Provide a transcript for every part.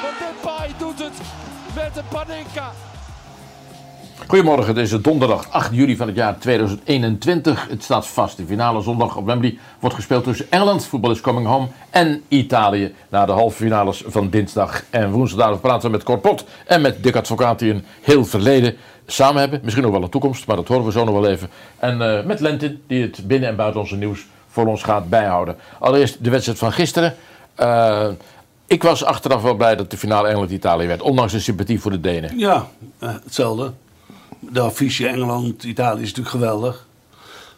Van Depay doet het met de Panenka. Goedemorgen, het is donderdag 8 juli van het jaar 2021. Het staat vast. De finale zondag op Wembley wordt gespeeld tussen Engeland, voetbal is coming home, en Italië. Na de halve finales van dinsdag en woensdag. Daarover praten we met Corpot en met Dick Advocaat die een heel verleden samen hebben. Misschien ook wel een toekomst, maar dat horen we zo nog wel even. En eh, met Lentin die het binnen- en buitenlandse nieuws voor ons gaat bijhouden. Allereerst de wedstrijd van gisteren. Eh, ik was achteraf wel blij dat de finale Engeland-Italië werd, ondanks de sympathie voor de Denen. Ja, eh, hetzelfde. De affiche Engeland-Italië is natuurlijk geweldig.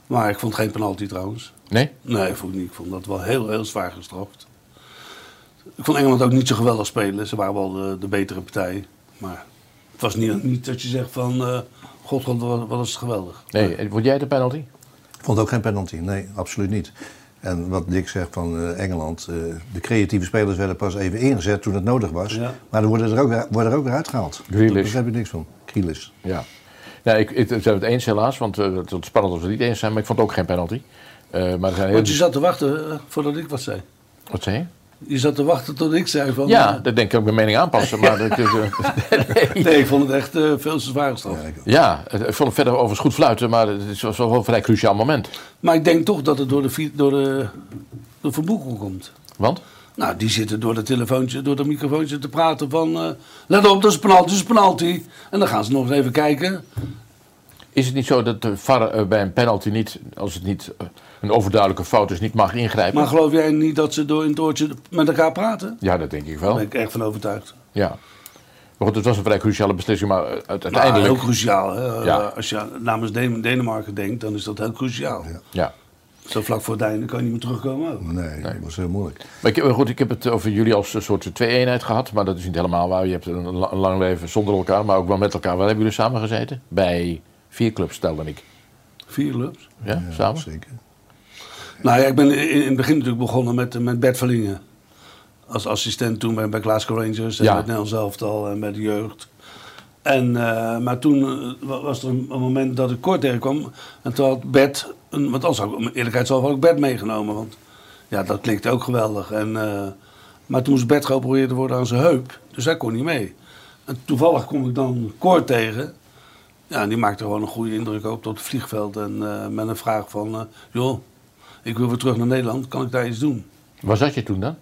Maar ik vond geen penalty trouwens. Nee? Nee, vond ik niet. Ik vond dat wel heel, heel zwaar gestraft. Ik vond Engeland ook niet zo geweldig spelen. Ze waren wel de, de betere partij. Maar het was niet, niet dat je zegt van... eh, God, God, wat, wat is het geweldig. Nee, vond jij de penalty? Ik vond ook geen penalty. Nee, absoluut niet. En wat Dick zegt van eh, Engeland, eh, de creatieve spelers werden pas even ingezet toen het nodig was. Ja. Maar dan worden er ook, worden er ook weer uitgehaald. Grealish. Daar begrijp je niks van. Grealish. Ja. Ja, ik, ik, het eens helaas, want eh, het is spannend als we het niet eens zijn, maar ik vond ook geen penalty. Eh, maar er zijn heel... Want je zat te wachten voordat ik wat zei. Wat zei je? Je zat te wachten tot ik zei van... Ja, eh, dat denk ik ook mijn mening aanpassen, maar dat is... eh, nee. nee, ik vond het echt eh, veel te zwaar gestraft. Ja, ik vond het verder overigens goed fluiten, maar het is- was wel een vrij cruciaal moment. Maar ik denk toch dat het door de, door de, door Van Boekel komt. Want? Nou, die zitten door de telefoontje, door dat microfoontje te praten van... eh, let op, dat is penalty, dat is penalty. En dan gaan ze nog eens even kijken. Is het niet zo dat de VAR eh, bij een penalty niet, als het niet eh, een overduidelijke fout is, niet mag ingrijpen? Maar geloof jij niet dat ze door in het oortje met elkaar praten? Ja, dat denk ik Daar wel. ben ik echt van overtuigd. Ja. Maar goed, het was een vrij cruciale beslissing, maar eh, uiteindelijk... heel cruciaal. Hè? Ja. Als je namens Den- Denemarken denkt, dan is dat heel cruciaal. Ja. Zo vlak voor het einde kan je niet meer terugkomen ook. Nee, dat was heel moeilijk. Maar ik, goed, ik heb het over jullie als een soort twee-eenheid gehad, maar dat is niet helemaal waar. Je hebt een, een lang leven zonder elkaar, maar ook wel met elkaar. Waar hebben jullie samen gezeten? Bij vier clubs, stelde ik. Vier clubs. Ja, Ja, samen? Zeker. Nou ja, ik ben in, in het begin natuurlijk begonnen met, met Bert Verlingen. Als assistent toen bij, bij Glasgow Rangers en Ja. met Nederlands elftal en bij de jeugd. En, eh, maar toen eh, wa- was er een, een moment dat ik kort tegenkwam. En toen had Bert, een, want ik om eerlijkheidshalve had ik Bert meegenomen. Want ja, dat klikte ook geweldig. En, eh, maar toen moest Bert geopereerd worden aan zijn heup. Dus hij kon niet mee. En toevallig kom ik dan Kort tegen. Ja, en die maakte gewoon een goede indruk op op het vliegveld. En eh, met een vraag van, eh, joh, ik wil weer terug naar Nederland. Kan ik daar iets doen? Waar zat je toen dan?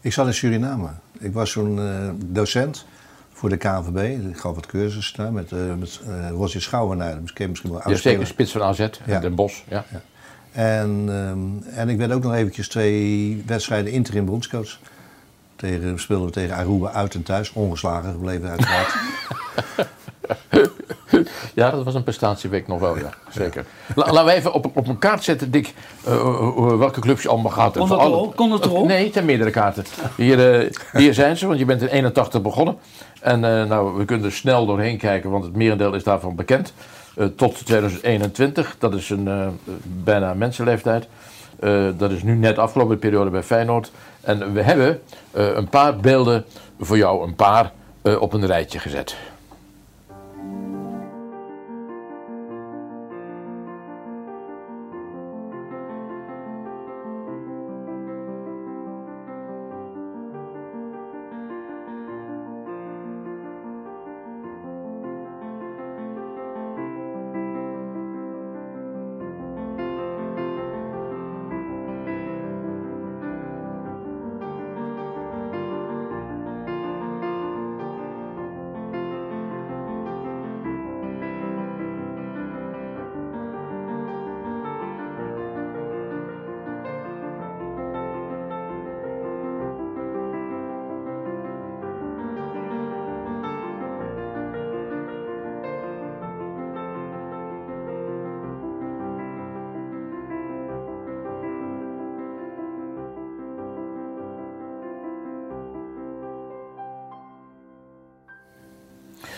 Ik zat in Suriname. Ik was zo'n eh, docent voor de KNVB. Ik gaf wat cursussen daar met, eh met eh Roger Schouwenaar. Dat ken je misschien wel Ja, zeker spits van AZ, Ja. Den Bosch. Ja. En, ehm, en ik werd ook nog eventjes twee wedstrijden interim bondscoach. Tegen, speelden we tegen Aruba uit en thuis. Ongeslagen gebleven uiteraard. ja, dat was een prestatieweek nog wel, ja. Zeker. La- laten we even op, op een kaart zetten, Dick, eh, eh, welke clubs je allemaal gaat. Kon dat erop? Kon dat? Nee, zijn meerdere kaarten. Hier, eh, hier zijn ze, want je bent in 81 begonnen. En eh, nou, we kunnen er snel doorheen kijken, want het merendeel is daarvan bekend. Eh, tot 2021, dat is een eh, bijna mensenleeftijd. Eh, dat is nu net afgelopen periode bij Feyenoord. En we hebben eh, een paar beelden voor jou, een paar, eh, op een rijtje gezet.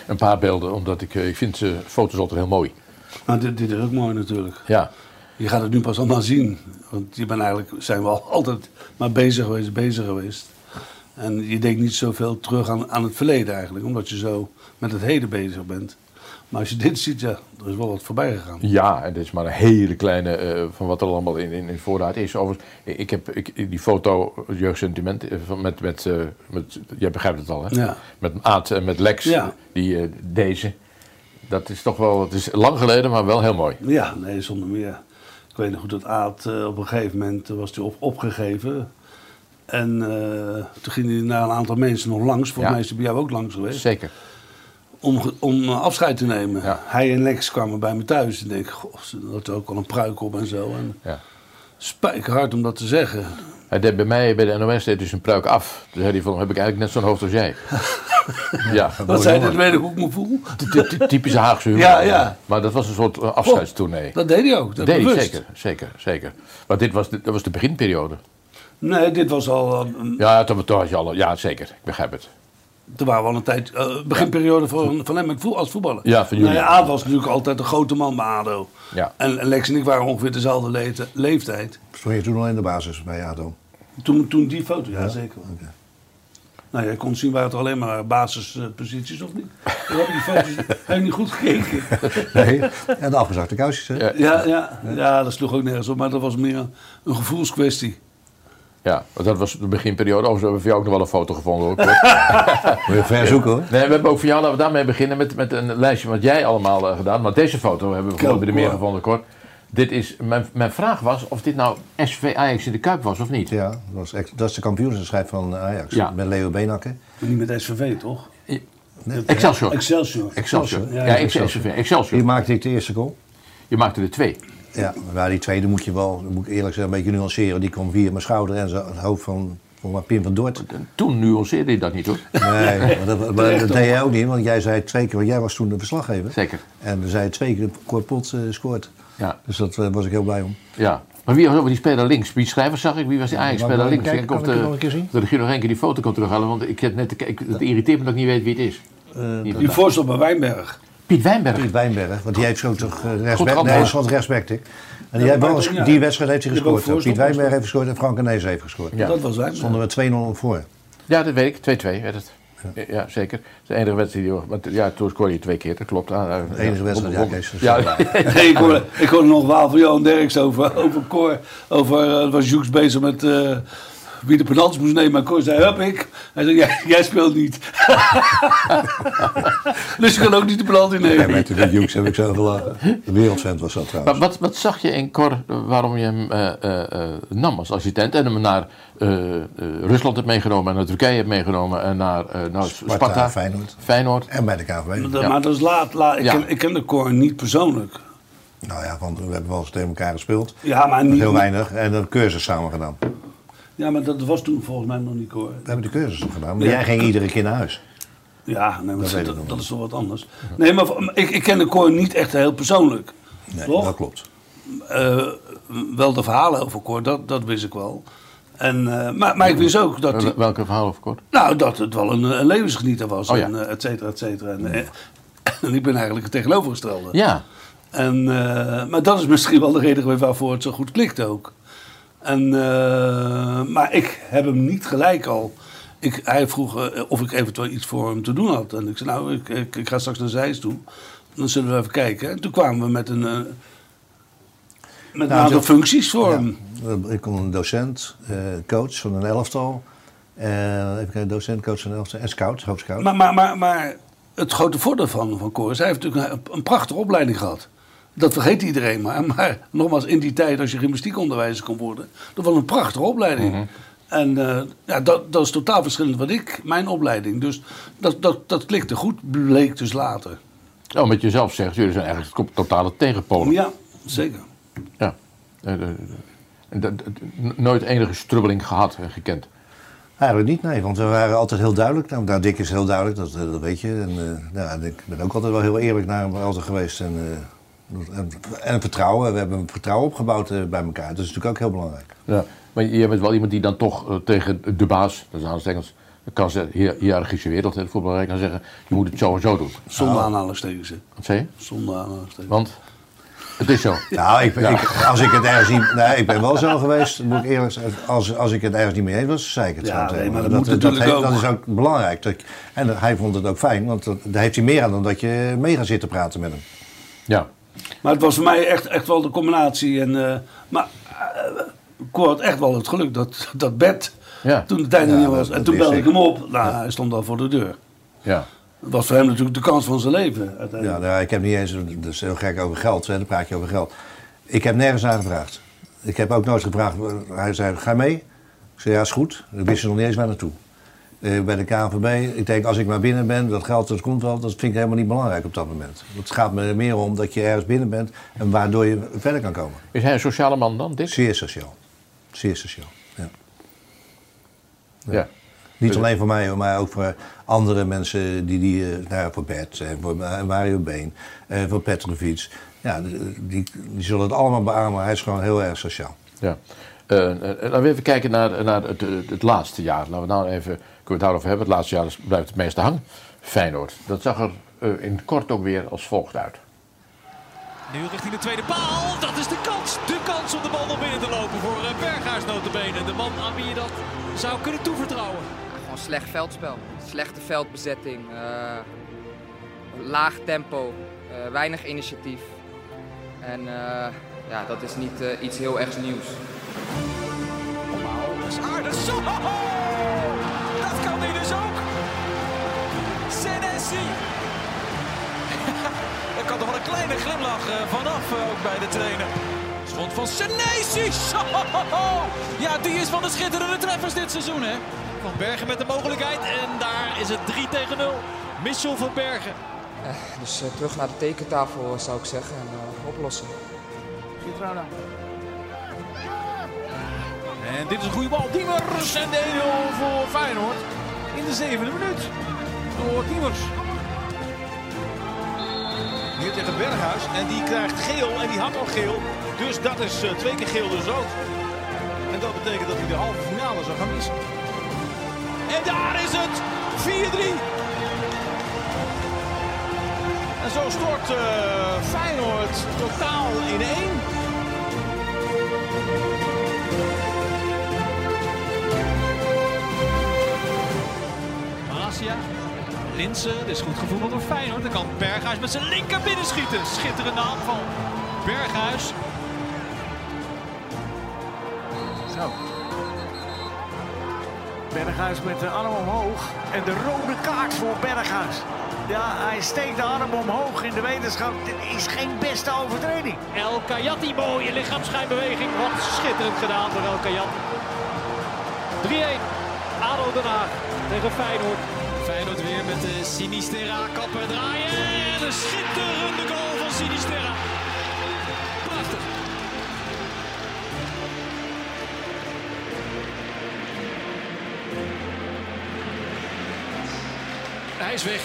Een paar beelden, omdat ik, eh, ik vind eh, foto's altijd heel mooi. Maar dit, dit is ook mooi natuurlijk. Ja, Je gaat het nu pas allemaal zien. Want je bent eigenlijk, zijn we al altijd maar bezig geweest, bezig geweest. En je denkt niet zoveel terug aan, aan het verleden eigenlijk, omdat je zo met het heden bezig bent. Maar als je dit ziet, ja, er is wel wat voorbij gegaan. ja en dit is maar een hele kleine eh, van wat er allemaal in, in, in voorraad is. Overigens, ik heb ik, die foto, jeugdsentiment, eh, met, met, eh, met, jij begrijpt het al hè? Ja. Met Aad en met Lex, Ja. die, deze. Dat is toch wel, het is lang geleden, maar wel heel mooi. Ja, nee, zonder meer. Ik weet nog goed dat Aad op een gegeven moment was hij op, opgegeven. En toen ging hij naar een aantal mensen nog langs. Volgens Ja. mij is hij bij jou ook langs geweest. Zeker. Om, om eh, afscheid te nemen. Ja. Hij en Lex kwamen bij me thuis. En ik goh, ze had ook al een pruik op en zo. En Ja. spijkerhard om dat te zeggen. Hij deed bij mij, bij de NOS, deed dus een pruik af. Toen zei hij van, heb ik eigenlijk net zo'n hoofd als jij. ja, Dat zei dat weet ik hoe ik me voel. ty- ty- typische Haagse humor. Ja, ja. Maar dat was een soort eh, afscheidstournee. Dat deed hij ook. Dat deed hij zeker, zeker, zeker. Maar dit was dat was de beginperiode. Nee, dit was al... eh, Ja, toen, toen had je al, ja zeker, ik begrijp het. Toen waren we al een tijd... eh, beginperiode van, van hem als voetballer. Ja, van jullie. Nou ja, Aad was natuurlijk altijd een grote man bij ADO. Ja. En, en Lex en ik waren ongeveer dezelfde leeftijd. Stond je toen al in de basis bij ADO? Toen, toen die foto, ja, zeker. Nou, jij kon zien, waren het alleen maar basisposities of niet? Ik heb die foto's heb niet goed gekeken. Nee. En de afgezakte kousjes, hè? Ja. Ja, ja, ja, dat sloeg ook nergens op, maar dat was meer een, een gevoelskwestie. Ja, want dat was de beginperiode. Overigens hebben we voor jou ook nog wel een foto gevonden hoor. Moet je ver zoeken, hoor. Nee, we hebben ook voor jou, laten we daarmee beginnen met, met een lijstje wat jij allemaal eh, gedaan. Maar deze foto hebben we gewoon bij de meer gevonden, Cor. Dit is, mijn, mijn vraag was of dit nou SV Ajax in de Kuip was of niet. Ja, dat, was ex- dat is de kampioenswedstrijd van Ajax. Ja. Met Leo Beenhakker. Maar niet met SVV, toch? Excelsior. Excelsior. Excelsior. Ja, Ja, Excelsior. Excelsior. Excelsior. maakte ik de eerste goal. Je maakte er twee. Ja, maar die tweede moet je wel, dat moet ik eerlijk zeggen, een beetje nuanceren. Die kwam via mijn schouder en zo, het hoofd van, van Pim van Dort. Toen nuanceerde je dat niet hoor. Nee, maar dat, maar dat deed jij ook niet, want jij zei twee keer, want jij was toen de verslaggever. Zeker. En dan zei je twee keer Korpot uh, scoort. Ja. Dus daar uh, was ik heel blij om. ja. Maar wie was ook die speler links? Wie schrijver zag ik? Wie was die Ajax-speler Mag ik links? kijken? Of Kan ik de, nog een keer zien? dat ik hier nog één keer die foto kan terughalen. Want ik heb net te kijken, het irriteert me dat ik niet weet wie het is. Uh, Die voorstel bij Wijnberg. Piet Wijnberg. Piet Wijnberg, want die heeft zo toch uh, rechtsback. gehad, Nee, rechtsback, ik. En die, heeft wel eens- die wedstrijd heeft hij gescoord. Piet Wijnberg heeft gescoord en Frank Enees heeft gescoord. Ja. Dat was Wijnberg. Stonden we 2-0 voor. Ja, dat weet ik. 2-2 werd het. Ja, zeker. De enige wedstrijd die... Want, ja, toen scoorde je twee keer, dat klopt. Ah, De enige wedstrijd, ja, Kees. Ja. Nee, ik hoorde, ik hoorde nog wel van Johan Derks over, over Cor. Over, uh, was Joeks bezig met uh, wie de penalties moest nemen. Maar Cor zei, hup ik. Hij zei, jij, jij speelt niet. dus je kan ook niet de penalty Ja, nemen. met de Hughes heb ik zo gelachen. De wereldvent was dat Maar trouwens. wat, wat zag je in Cor waarom je hem eh, eh, eh, nam als assistent en hem naar eh, eh, Rusland hebt meegenomen en naar Turkije hebt meegenomen en naar, eh, naar Sparta, Sparta, Feyenoord. Feyenoord. En bij de KVB. Maar, maar dat is laat. laat. Ik, Ja. ken, ik ken de Cor niet persoonlijk. Nou ja, want we hebben wel eens tegen elkaar gespeeld. Ja, maar niet... heel weinig. En een cursus samen gedaan. We Ja, maar dat was toen volgens mij nog niet Cor. hebben de cursus nog gedaan. Maar Ja. jij ging iedere keer naar huis. Ja, nee, maar Dat dat, wel. is toch wat anders. Nee, maar ik, ik ken de Cor niet echt heel persoonlijk. Nee, Toch? dat klopt. Eh, wel de verhalen over Cor, dat, dat wist ik wel. En, eh, maar, maar ik wist ook dat, hij- Wel- Welke verhaal of Cor? nou, dat het wel een, een levensgenieter was. Oh ja. en, eh, et cetera, et cetera. En, eh, en ik ben eigenlijk het tegenovergestelde. Ja. En, eh, maar dat is misschien wel de reden geweest waarvoor het zo goed klikt ook. En, eh, maar ik heb hem niet gelijk al. Ik, hij vroeg eh, of ik eventueel iets voor hem te doen had. En ik zei, nou, ik, ik, ik ga straks naar Zeist toe. Dan zullen we even kijken. En toen kwamen we met een, eh, met een Nou, aantal functies voor Ja. hem. Ik kon een docent, coach van een elftal. Eh, even kijken, docent, coach van een elftal. En scout, hoofdscout. Maar, maar, maar, maar het grote voordeel van, van Cor is, hij heeft natuurlijk een, een prachtige opleiding gehad. Dat vergeet iedereen maar. Maar nogmaals, in die tijd, als je gymnastiekonderwijzer kon worden, dat was een prachtige opleiding. En eh, ja, dat, dat is totaal verschillend wat ik, mijn opleiding. Dus dat, dat, dat klikte goed, bleek dus later. Oh, met jezelf zegt, jullie zijn eigenlijk het totale tegenpolen. Ja, zeker. Ja. Eh, eh, nooit enige strubbeling gehad en gekend. Eigenlijk niet, nee, want we waren altijd heel duidelijk. Nou, nou, Dick is heel duidelijk, dat, dat weet je. En, eh, ja, en ik ben ook altijd wel heel eerlijk naar hem altijd geweest. En, eh, en, en vertrouwen, we hebben vertrouwen opgebouwd eh, bij elkaar. Dat is natuurlijk ook heel belangrijk. Ja. Maar je bent wel iemand die dan toch eh, tegen de baas, dat is aan het Engels, Dan kan ze hier hiërarchische wereld, de voetballerij kan zeggen, je moet het zo en zo doen. Zonder aanhalingstekens. hè. Wat zei je? Zonder aanhalingstekens. Want het is zo. Nou, ik, ik, als ik het ergens niet... Nee, ik ben wel zo geweest, moet ik eerlijk zeggen. Als, als ik het ergens niet mee eens was, zei ik het Ja, gewoon nee, tegen maar hem. dat heeft- is ook belangrijk. Dat, en hij vond het ook fijn, want daar heeft hij meer aan dan dat je mee gaat zitten praten met hem. Ja. Maar het was voor mij echt, echt wel de combinatie. En, eh, maar uh, Cor had echt wel het geluk dat, dat Bert Ja. toen de tijd Ja, niet dat- was. En dat toen belde ik ik. hem op. Nou, hij stond al voor de deur. Ja. Het was voor hem natuurlijk de kans van zijn leven. Ja, nou, ik heb niet eens, dat is heel gek over geld, hè, dan praat je over geld. Ik heb nergens naar gevraagd. Ik heb ook nooit gevraagd, hij zei, ga mee? Ik zei, ja, is goed. Ik wist er nog niet eens waar naartoe. Eh, bij de KNVB, ik denk, als ik maar binnen ben, dat geld, dat komt wel, dat vind ik helemaal niet belangrijk op dat moment. Het gaat me er meer om dat je ergens binnen bent en waardoor je verder kan komen. Is hij een sociale man dan, Dick? Zeer sociaal. Zeer sociaal, ja. Ja. Niet alleen voor mij, maar ook voor andere mensen die, die eh, nou, voor Bert, en voor Mario Been, eh, voor Petrovic. Ja, die, die, zullen het allemaal beamen. Hij is gewoon heel erg sociaal. Ja. Laten we even kijken naar, naar het, het, het laatste jaar. Laten we nou even, we het daarover hebben. Het laatste jaar is- blijft het meeste hangen. Feyenoord. Dat zag er eh, in kort ook weer als volgt uit. Nu richting de tweede paal. Dat is de kans. De kans om de bal naar binnen te lopen voor eh, Berghuis notabene. De man aan wie je dat zou kunnen toevertrouwen. Gewoon slecht veldspel. Slechte veldbezetting. eh, laag tempo. eh, weinig initiatief. En eh, ja, dat is niet eh, iets heel erg nieuws. Dat is Er kan toch wel een kleine glimlach eh, vanaf eh, ook bij de trainer. Schot van Senesi. Ja, die is van de schitterende treffers dit seizoen, hè? Van Bergen met de mogelijkheid. En daar is het 3 tegen 0. Mitchell van Bergen. Dus eh, terug naar de tekentafel zou ik zeggen en eh, oplossen. En dit is een goede bal. Diemers en de 1-0 voor Feyenoord. In de zevende minuut. Diemers. Hier tegen Berghuis. En die krijgt geel en die had al geel. Dus dat is eh, twee keer geel, dus rood. En dat betekent dat hij de halve finale zou gaan missen. En daar is het! 4-3. En zo stort eh, Feyenoord totaal in één. Malasia. Linsen. Dit is goed gevoetbald door Feyenoord. Dan kan Berghuis met zijn linker binnenschieten. Schitterende aanval. Berghuis. Zo. Berghuis met de arm omhoog. En de rode kaart voor Berghuis. Ja, hij steekt de arm omhoog in de wetenschap. Dit is geen beste overtreding. El Kayati, mooie lichaamsschijnbeweging. Wat schitterend gedaan door El Kayati. 3-1. ADO Den Haag tegen Feyenoord. Weer met de Sinisterra kappen draaien. En een schitterende goal van Sinisterra. Prachtig. Hij is weg.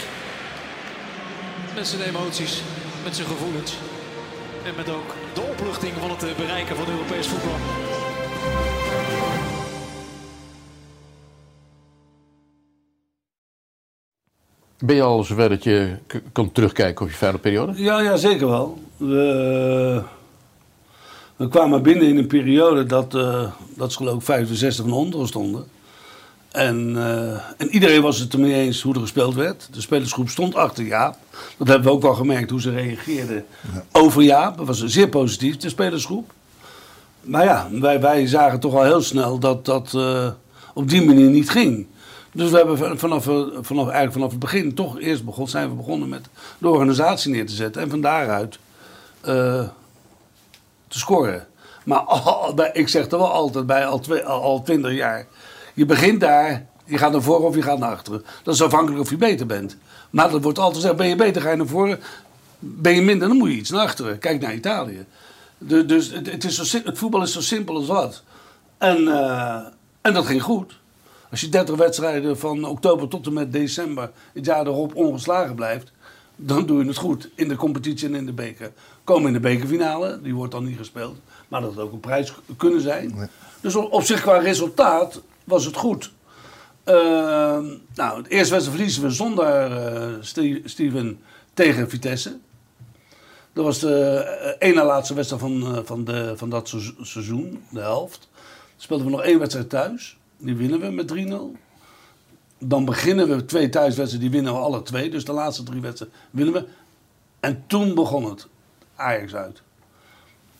Met zijn emoties, met zijn gevoelens. En met ook de opluchting van het bereiken van Europees voetbal. Ben je al zover dat je kan terugkijken op je Feyenoord-periode? Ja, ja, zeker wel. We, we kwamen binnen in een periode dat, eh, dat ze geloof ik 65 van onderen stonden. En, eh, en iedereen was het ermee eens hoe er gespeeld werd. De spelersgroep stond achter Jaap. Dat hebben we ook wel gemerkt hoe ze reageerden over Jaap. Dat was zeer positief, de spelersgroep. Maar ja, wij, wij zagen toch al heel snel dat dat eh, op die manier niet ging. Dus we hebben van- vanaf, eh, vanaf, eigenlijk vanaf het begin toch eerst begon, zijn we begonnen met de organisatie neer te zetten. En van daaruit eh, te scoren. Maar ik zeg er wel altijd bij, al, al, 20 jaar. Je begint daar, je gaat naar voren of je gaat naar achteren. Dat is afhankelijk of je beter bent. Maar dat wordt altijd gezegd, ben je beter, ga je naar voren. Ben je minder, dan moet je iets naar achteren. Kijk naar Italië. Dus het, is zo, het voetbal is zo simpel als wat. En, eh, en dat ging goed. Als je 30 wedstrijden van oktober tot en met december het jaar erop ongeslagen blijft, dan doe je het goed in de competitie en in de beker. Komen in de bekerfinale, die wordt dan niet gespeeld, maar dat had ook een prijs kunnen zijn. Dus op, zich qua resultaat was het goed. Ehm, nou, het eerste wedstrijd verliezen we zonder eh, Ste- Steven tegen Vitesse. Dat was de eh, ene laatste wedstrijd van, eh, van, de, van dat seizo- seizoen, de helft. Speelden we nog één wedstrijd thuis. Die winnen we met 3-0. Dan beginnen we twee thuiswedstrijden, die winnen we alle twee. Dus de laatste drie wedstrijden winnen we. En toen begon het. Ajax uit.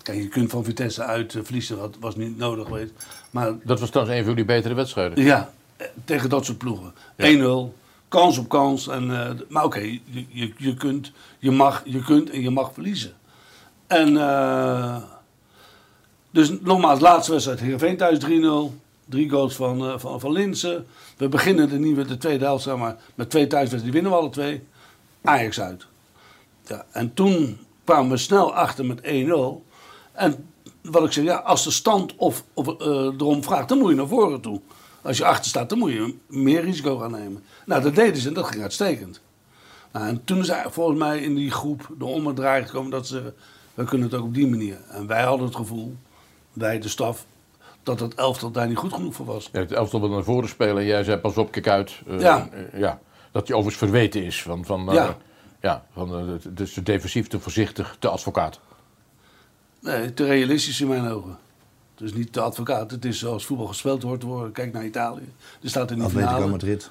Kijk, je kunt van Vitesse uit eh, verliezen, dat was niet nodig geweest. Maar Dat was trouwens een van jullie betere wedstrijden. ja, eh, tegen dat soort ploegen. 1-0, kans op kans. En, eh, maar oké, je, je, je, kunt, je, mag, je kunt en je mag verliezen. En dus nogmaals, laatste wedstrijd Heerenveen thuis 3-0. Drie goals van, eh, van, van Linsen. We beginnen de nieuwe, de tweede helft, zeg maar, met twee thuiswedstrijden. Die winnen we alle twee. Ajax uit. Ja, en toen kwamen we snel achter met 1-0. En wat ik zeg, ja, als de stand of, of, eh, erom vraagt, dan moet je naar voren toe. Als je achter staat, dan moet je meer risico gaan nemen. Nou, dat deden ze en dat ging uitstekend. Nou, en toen is volgens mij in die groep de ommedraai gekomen dat ze, we kunnen het ook op die manier. En wij hadden het gevoel, wij de staf, dat het elftal daar niet goed genoeg voor was. Ja, het elftal wil naar voren spelen en jij zei pas op, kijk uit. Eh, Ja. eh, ja. Dat je overigens verweten is van, van, eh, Ja. ja, van is te defensief, te voorzichtig, te advocaat. Nee, te realistisch in mijn ogen. Het is niet de advocaat, het is zoals voetbal gespeeld wordt worden. Kijk naar Italië. Er staat in de Atletico finale. Madrid.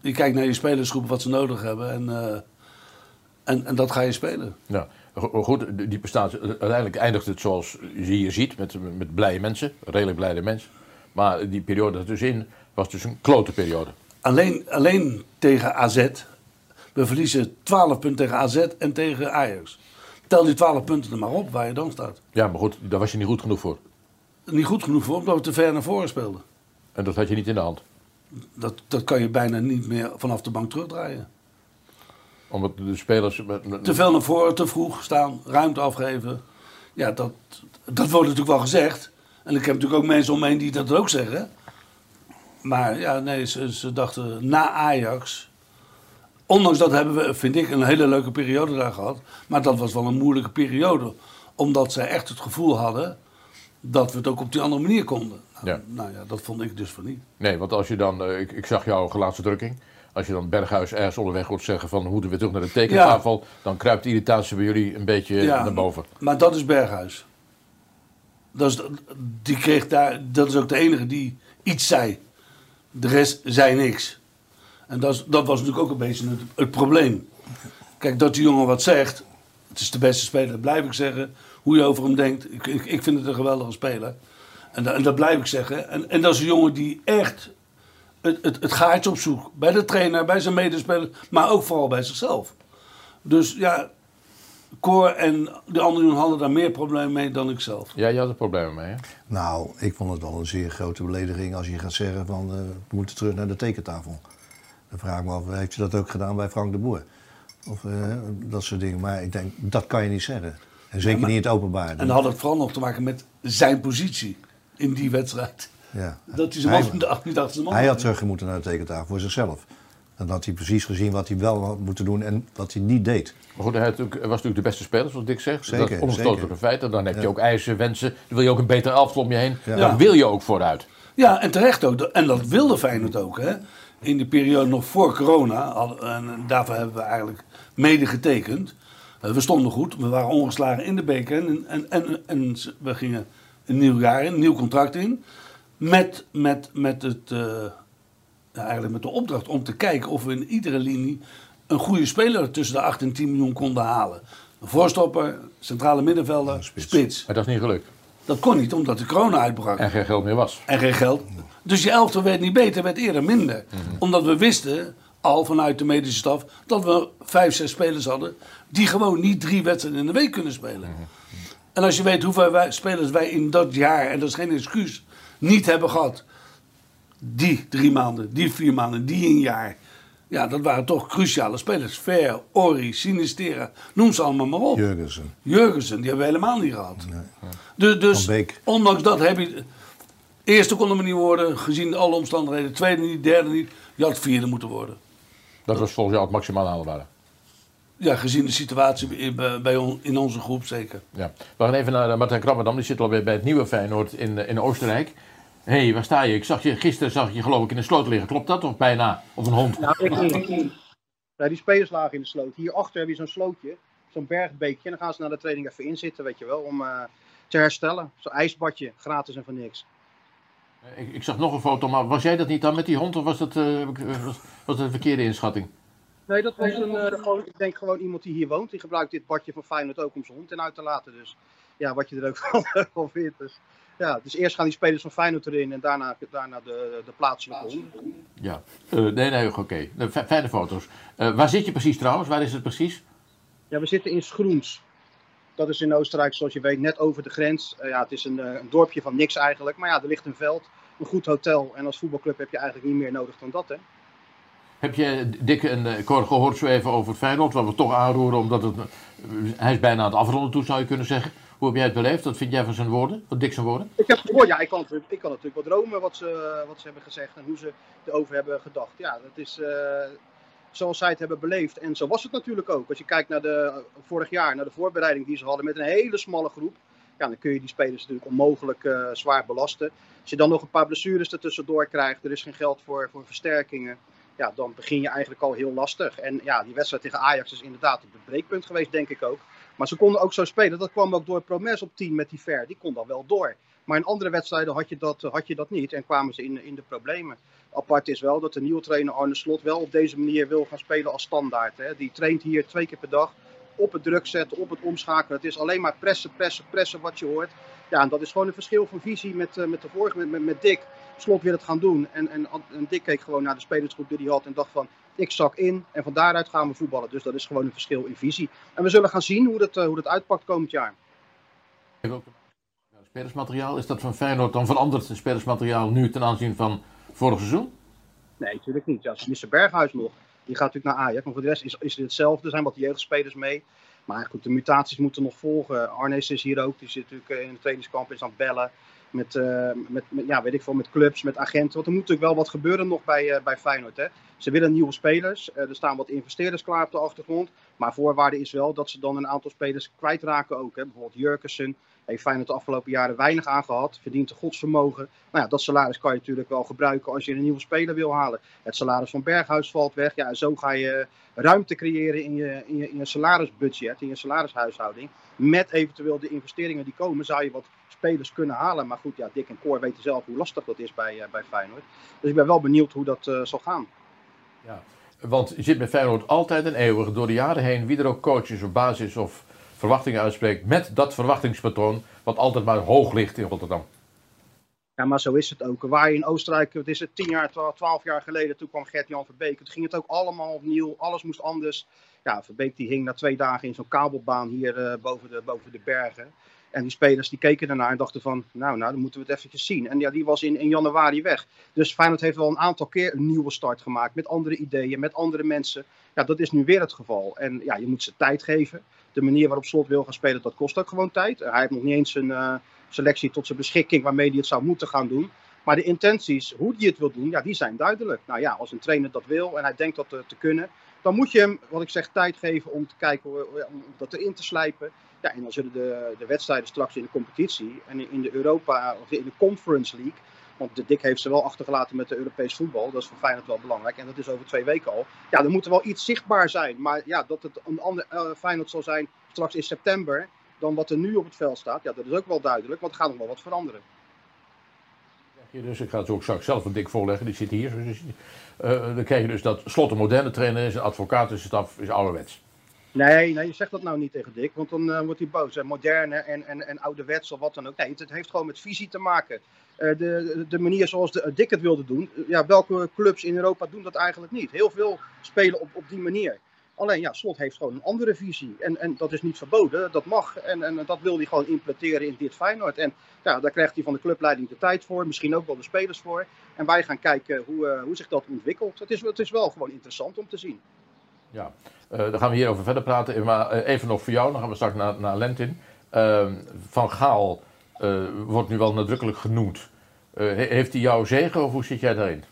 Je kijkt naar je spelersgroep wat ze nodig hebben en, eh, en, en dat ga je spelen. Ja. Go- Goed, die- prestatie, uiteindelijk eindigt het zoals je hier ziet, met, met blije mensen, redelijk blijde mensen. Maar die periode ertussenin was dus een klote periode. Alleen, alleen tegen AZ. We verliezen 12 punten tegen AZ en tegen Ajax. Tel die 12 punten er maar op waar je dan staat. Ja, maar goed, daar was je niet goed genoeg voor. Niet goed genoeg voor, omdat we te ver naar voren speelden. En dat had je niet in de hand. Dat, dat kan je bijna niet meer vanaf de bank terugdraaien. Omdat de spelers... met- met- Te veel naar voren, te vroeg staan, ruimte afgeven. Ja, dat, dat wordt natuurlijk wel gezegd. En ik heb natuurlijk ook mensen om me heen die dat ook zeggen. Maar ja, nee, ze, ze dachten na Ajax. Ondanks dat hebben we, vind ik, een hele leuke periode daar gehad. Maar dat was wel een moeilijke periode. Omdat zij echt het gevoel hadden dat we het ook op die andere manier konden. Nou Ja. nou ja, dat vond ik dus van niet. Nee, want als je dan... eh, ik, ik zag jouw gelaatste drukking. Als je dan Berghuis ergens onderweg hoort zeggen van... hoe we terug naar de tekentafel... dan kruipt de irritatie bij jullie een beetje Ja. naar boven. Maar dat is Berghuis. Dat is, die kreeg daar, dat is ook de enige die iets zei. De rest zei niks. En dat, is, dat was natuurlijk ook een beetje het, het probleem. Kijk, dat die jongen wat zegt. Het is de beste speler, dat blijf ik zeggen. Hoe je over hem denkt. Ik, ik, ik vind het een geweldige speler. En, dat- en dat blijf ik zeggen. En, en dat is een jongen die echt het, het, het gaatje opzoekt. Bij de trainer, bij zijn medespelers. Maar ook vooral bij zichzelf. Dus ja, Cor en de andere jongen hadden daar meer problemen mee dan ik zelf. Ja, je had er problemen mee, hè? Nou, ik vond het wel een zeer grote belediging als je gaat zeggen van eh, we moeten terug naar de tekentafel. Dan vraag ik me af, heeft je dat ook gedaan bij Frank de Boer? Of eh, dat soort dingen. Maar ik denk, dat kan je niet zeggen. En zeker maar- niet in het openbaar. En dan had het vooral nog te maken met zijn positie in die wedstrijd. Ja. Dat hij zijn Hij- man niet achter zijn man Hij had terug moeten naar de tekentafel voor zichzelf. Dan had hij precies gezien wat hij wel had moeten doen en wat hij niet deed. Maar goed, hij was natuurlijk de beste speler, zoals Dick zegt. Zeker, dat is onverstootelijke zeker. feit. En dan heb je Ja. ook eisen, wensen. Dan wil je ook een beter elftal om je heen. Ja. Dan wil je ook vooruit. Ja, en terecht ook. En dat wilde Feyenoord ook. Hè. In de periode nog voor corona, hadden- en daarvoor hebben we eigenlijk mede getekend. Eh, We stonden goed, we waren ongeslagen in de beker. En, en, en, en we gingen een nieuw jaar in, een nieuw contract in. Met, met, met, het, eh, ja, eigenlijk met de opdracht om te kijken of we in iedere linie een goede speler tussen de 8 en 10 miljoen konden halen. Een voorstopper, centrale middenvelder, spits. spits. Maar dat is niet gelukt. Dat kon niet omdat de corona uitbrak. En geen geld meer was. En geen geld. Dus je elftal werd niet beter, werd eerder minder. Omdat we wisten, al vanuit de medische staf, dat we vijf, zes spelers hadden... die gewoon niet drie wedstrijden in de week kunnen spelen. En als je weet hoeveel wij, spelers wij in dat jaar, en dat is geen excuus, niet hebben gehad... die drie maanden, die vier maanden, die een jaar... Ja, dat waren toch cruciale spelers. Ver, Ori, Sinistera, noem ze allemaal maar op. Jurgensen. Jurgensen, die hebben we helemaal niet gehad. Dus, dus ondanks dat heb je... Eerste kon er niet worden, gezien alle omstandigheden. Tweede niet, derde niet. Je had vierde moeten worden. Dat was volgens jou het maximaal haalbare. Ja, gezien de situatie bij, bij- on- in onze groep zeker. Ja. We gaan even naar eh, Martijn Krabberdam. Die zit alweer bij het nieuwe Feyenoord in, eh, in Oostenrijk. Hé, hey, waar sta je? Ik zag je gisteren zag ik je geloof ik in de sloot liggen. Klopt dat? Of bijna? Of een hond? Nou, ik. Ja, die spelers lagen in de sloot. Hierachter heb je zo'n slootje, zo'n bergbeekje. En dan gaan ze na de training even inzitten, weet je wel, om uh, te herstellen. Zo'n ijsbadje, gratis en voor niks. Ik, ik, zag nog een foto, maar was jij dat niet dan met die hond of was dat, uh, was, was dat een verkeerde inschatting? Nee, dat was een, uh, gewoon, ik denk gewoon iemand die hier woont. Die gebruikt dit badje van Feyenoord ook om zijn hond in uit te laten. Dus ja, wat je er ook van, van vindt. Dus, ja, dus eerst gaan die spelers van Feyenoord erin en daarna, daarna de, de plaatselijke honden. Ja, uh, nee, nee, oké. Okay. Fijne foto's. Uh, waar zit je precies trouwens? Waar is het precies? Ja, we zitten in Schroens. Dat is in Oostenrijk, zoals je weet, net over de grens. Uh, ja, het is een, een, dorpje van niks eigenlijk. Maar ja, er ligt een veld, een goed hotel. En als voetbalclub heb je eigenlijk niet meer nodig dan dat, hè. Heb je, Dick, en ik gehoord zo even over Feyenoord, wat we toch aanroeren, omdat het, hij is bijna aan het afronden toe, zou je kunnen zeggen. Hoe heb jij het beleefd? Wat vind jij van zijn woorden? Wat Dick zijn woorden? Ik heb gehoord, ja, ik kan, ik kan natuurlijk wat dromen wat ze, wat ze hebben gezegd en hoe ze erover hebben gedacht. Ja, dat is zoals zij het hebben beleefd. En zo was het natuurlijk ook. Als je kijkt naar de, vorig jaar, naar de voorbereiding die ze hadden met een hele smalle groep. Ja, dan kun je die spelers natuurlijk onmogelijk zwaar belasten. Als je dan nog een paar blessures ertussendoor krijgt, er is geen geld voor, voor versterkingen. Ja, dan begin je eigenlijk al heel lastig. En ja, die wedstrijd tegen Ajax is inderdaad het breekpunt geweest, denk ik ook. Maar ze konden ook zo spelen. Dat kwam ook door Promes op 10 met die Ver. Die kon dan wel door. Maar in andere wedstrijden had je dat, had je dat niet en kwamen ze in, in de problemen. Apart is wel dat de nieuwe trainer Arne Slot wel op deze manier wil gaan spelen als standaard. Hè. Die traint hier twee keer per dag op het druk zetten, op het omschakelen. Het is alleen maar pressen, pressen, pressen wat je hoort. Ja, en dat is gewoon een verschil van visie met, uh, met de vorige, met, met, met Dick. Slot wil het gaan doen. En, en, en Dick keek gewoon naar de spelersgroep die hij had en dacht van, ik zak in en van daaruit gaan we voetballen. Dus dat is gewoon een verschil in visie. En we zullen gaan zien hoe dat, uh, hoe dat uitpakt komend jaar. Spelersmateriaal, is dat van Feyenoord dan veranderd, het spelersmateriaal nu ten aanzien van vorig seizoen? Nee, natuurlijk niet. Ja, Mr. Berghuis nog. Die gaat natuurlijk naar Ajax. Maar voor de rest is, is het hetzelfde. Er zijn wat jeugdspelers mee. Maar goed, de mutaties moeten nog volgen. Arnes is hier ook. Die zit natuurlijk in de trainingskamp, is aan het bellen. Met, uh, met, met, ja, weet ik veel, met clubs, met agenten. Want er moet natuurlijk wel wat gebeuren nog bij, uh, bij Feyenoord. Hè. Ze willen nieuwe spelers. Uh, er staan wat investeerders klaar op de achtergrond. Maar voorwaarde is wel dat ze dan een aantal spelers kwijtraken ook. Hè. Bijvoorbeeld Jurkensen heeft Feyenoord de afgelopen jaren weinig aangehad. Verdient een godsvermogen. Nou ja, dat salaris kan je natuurlijk wel gebruiken als je een nieuwe speler wil halen. Het salaris van Berghuis valt weg. Ja, zo ga je ruimte creëren in je, in je, in je salarisbudget, in je salarishuishouding. Met eventueel de investeringen die komen, zou je wat spelers kunnen halen. Maar goed, ja, Dick en Cor weten zelf hoe lastig dat is bij, uh, bij Feyenoord. Dus ik ben wel benieuwd hoe dat uh, zal gaan. Ja, want je zit met Feyenoord altijd en eeuwig door de jaren heen, wie er ook coaches of basis of verwachtingen uitspreekt, met dat verwachtingspatroon wat altijd maar hoog ligt in Rotterdam. Ja, maar zo is het ook. Waar je in Oostenrijk, het is het tien jaar, twaalf jaar geleden, toen kwam Gert-Jan Verbeek. Toen ging het ook allemaal opnieuw, alles moest anders. Ja, Verbeek die hing na twee dagen in zo'n kabelbaan hier uh, boven, de, boven de bergen. En die spelers die keken ernaar en dachten van, nou, nou, dan moeten we het eventjes zien. En ja, die was in, in januari weg. Dus Feyenoord heeft wel een aantal keer een nieuwe start gemaakt. Met andere ideeën, met andere mensen. Ja, dat is nu weer het geval. En ja, je moet ze tijd geven. De manier waarop Slot wil gaan spelen, dat kost ook gewoon tijd. Hij heeft nog niet eens een uh, selectie tot zijn beschikking waarmee hij het zou moeten gaan doen. Maar de intenties, hoe hij het wil doen, ja, die zijn duidelijk. Nou ja, als een trainer dat wil en hij denkt dat te kunnen, dan moet je hem, wat ik zeg, tijd geven om te kijken om dat erin te slijpen. Ja, en dan zullen de, de wedstrijden straks in de competitie en in de Europa of in de Conference League. Want de Dik heeft ze wel achtergelaten met de Europees voetbal. Dat is voor Feyenoord wel belangrijk. En dat is over twee weken al. Ja, er moet er wel iets zichtbaar zijn. Maar ja, dat het een ander uh, Feyenoord zal zijn straks in september. Dan wat er nu op het veld staat. Ja, dat is ook wel duidelijk. Want er gaat nog wel wat veranderen. Dus ik ga het ook straks zelf een dik voorleggen. Die zit hier. Uh, dan krijg je dus dat Slot een moderne trainer is. Een advocatenstaf is ouderwets. Nee, nee, je zegt dat nou niet tegen Dick, want dan uh, wordt hij boos. Hè. Moderne en, en, en ouderwets of wat dan ook. Nee, het, heeft gewoon met visie te maken. De, de manier zoals de, Dick het wilde doen, ja, welke clubs in Europa doen dat eigenlijk niet? Heel veel spelen op, op die manier. Alleen ja, Slot heeft gewoon een andere visie. En, en dat is niet verboden, dat mag. En, en dat wil hij gewoon implementeren in dit Feyenoord. En ja, daar krijgt hij van de clubleiding de tijd voor, misschien ook wel de spelers voor. En wij gaan kijken hoe, uh, hoe zich dat ontwikkelt. Het is, het is wel gewoon interessant om te zien. Ja, uh, dan gaan we hierover verder praten. Maar uh, even nog voor jou, dan gaan we straks naar, naar Lentin. Uh, van Gaal wordt nu wel nadrukkelijk genoemd. heeft hij jouw zegen of hoe zit jij daarin?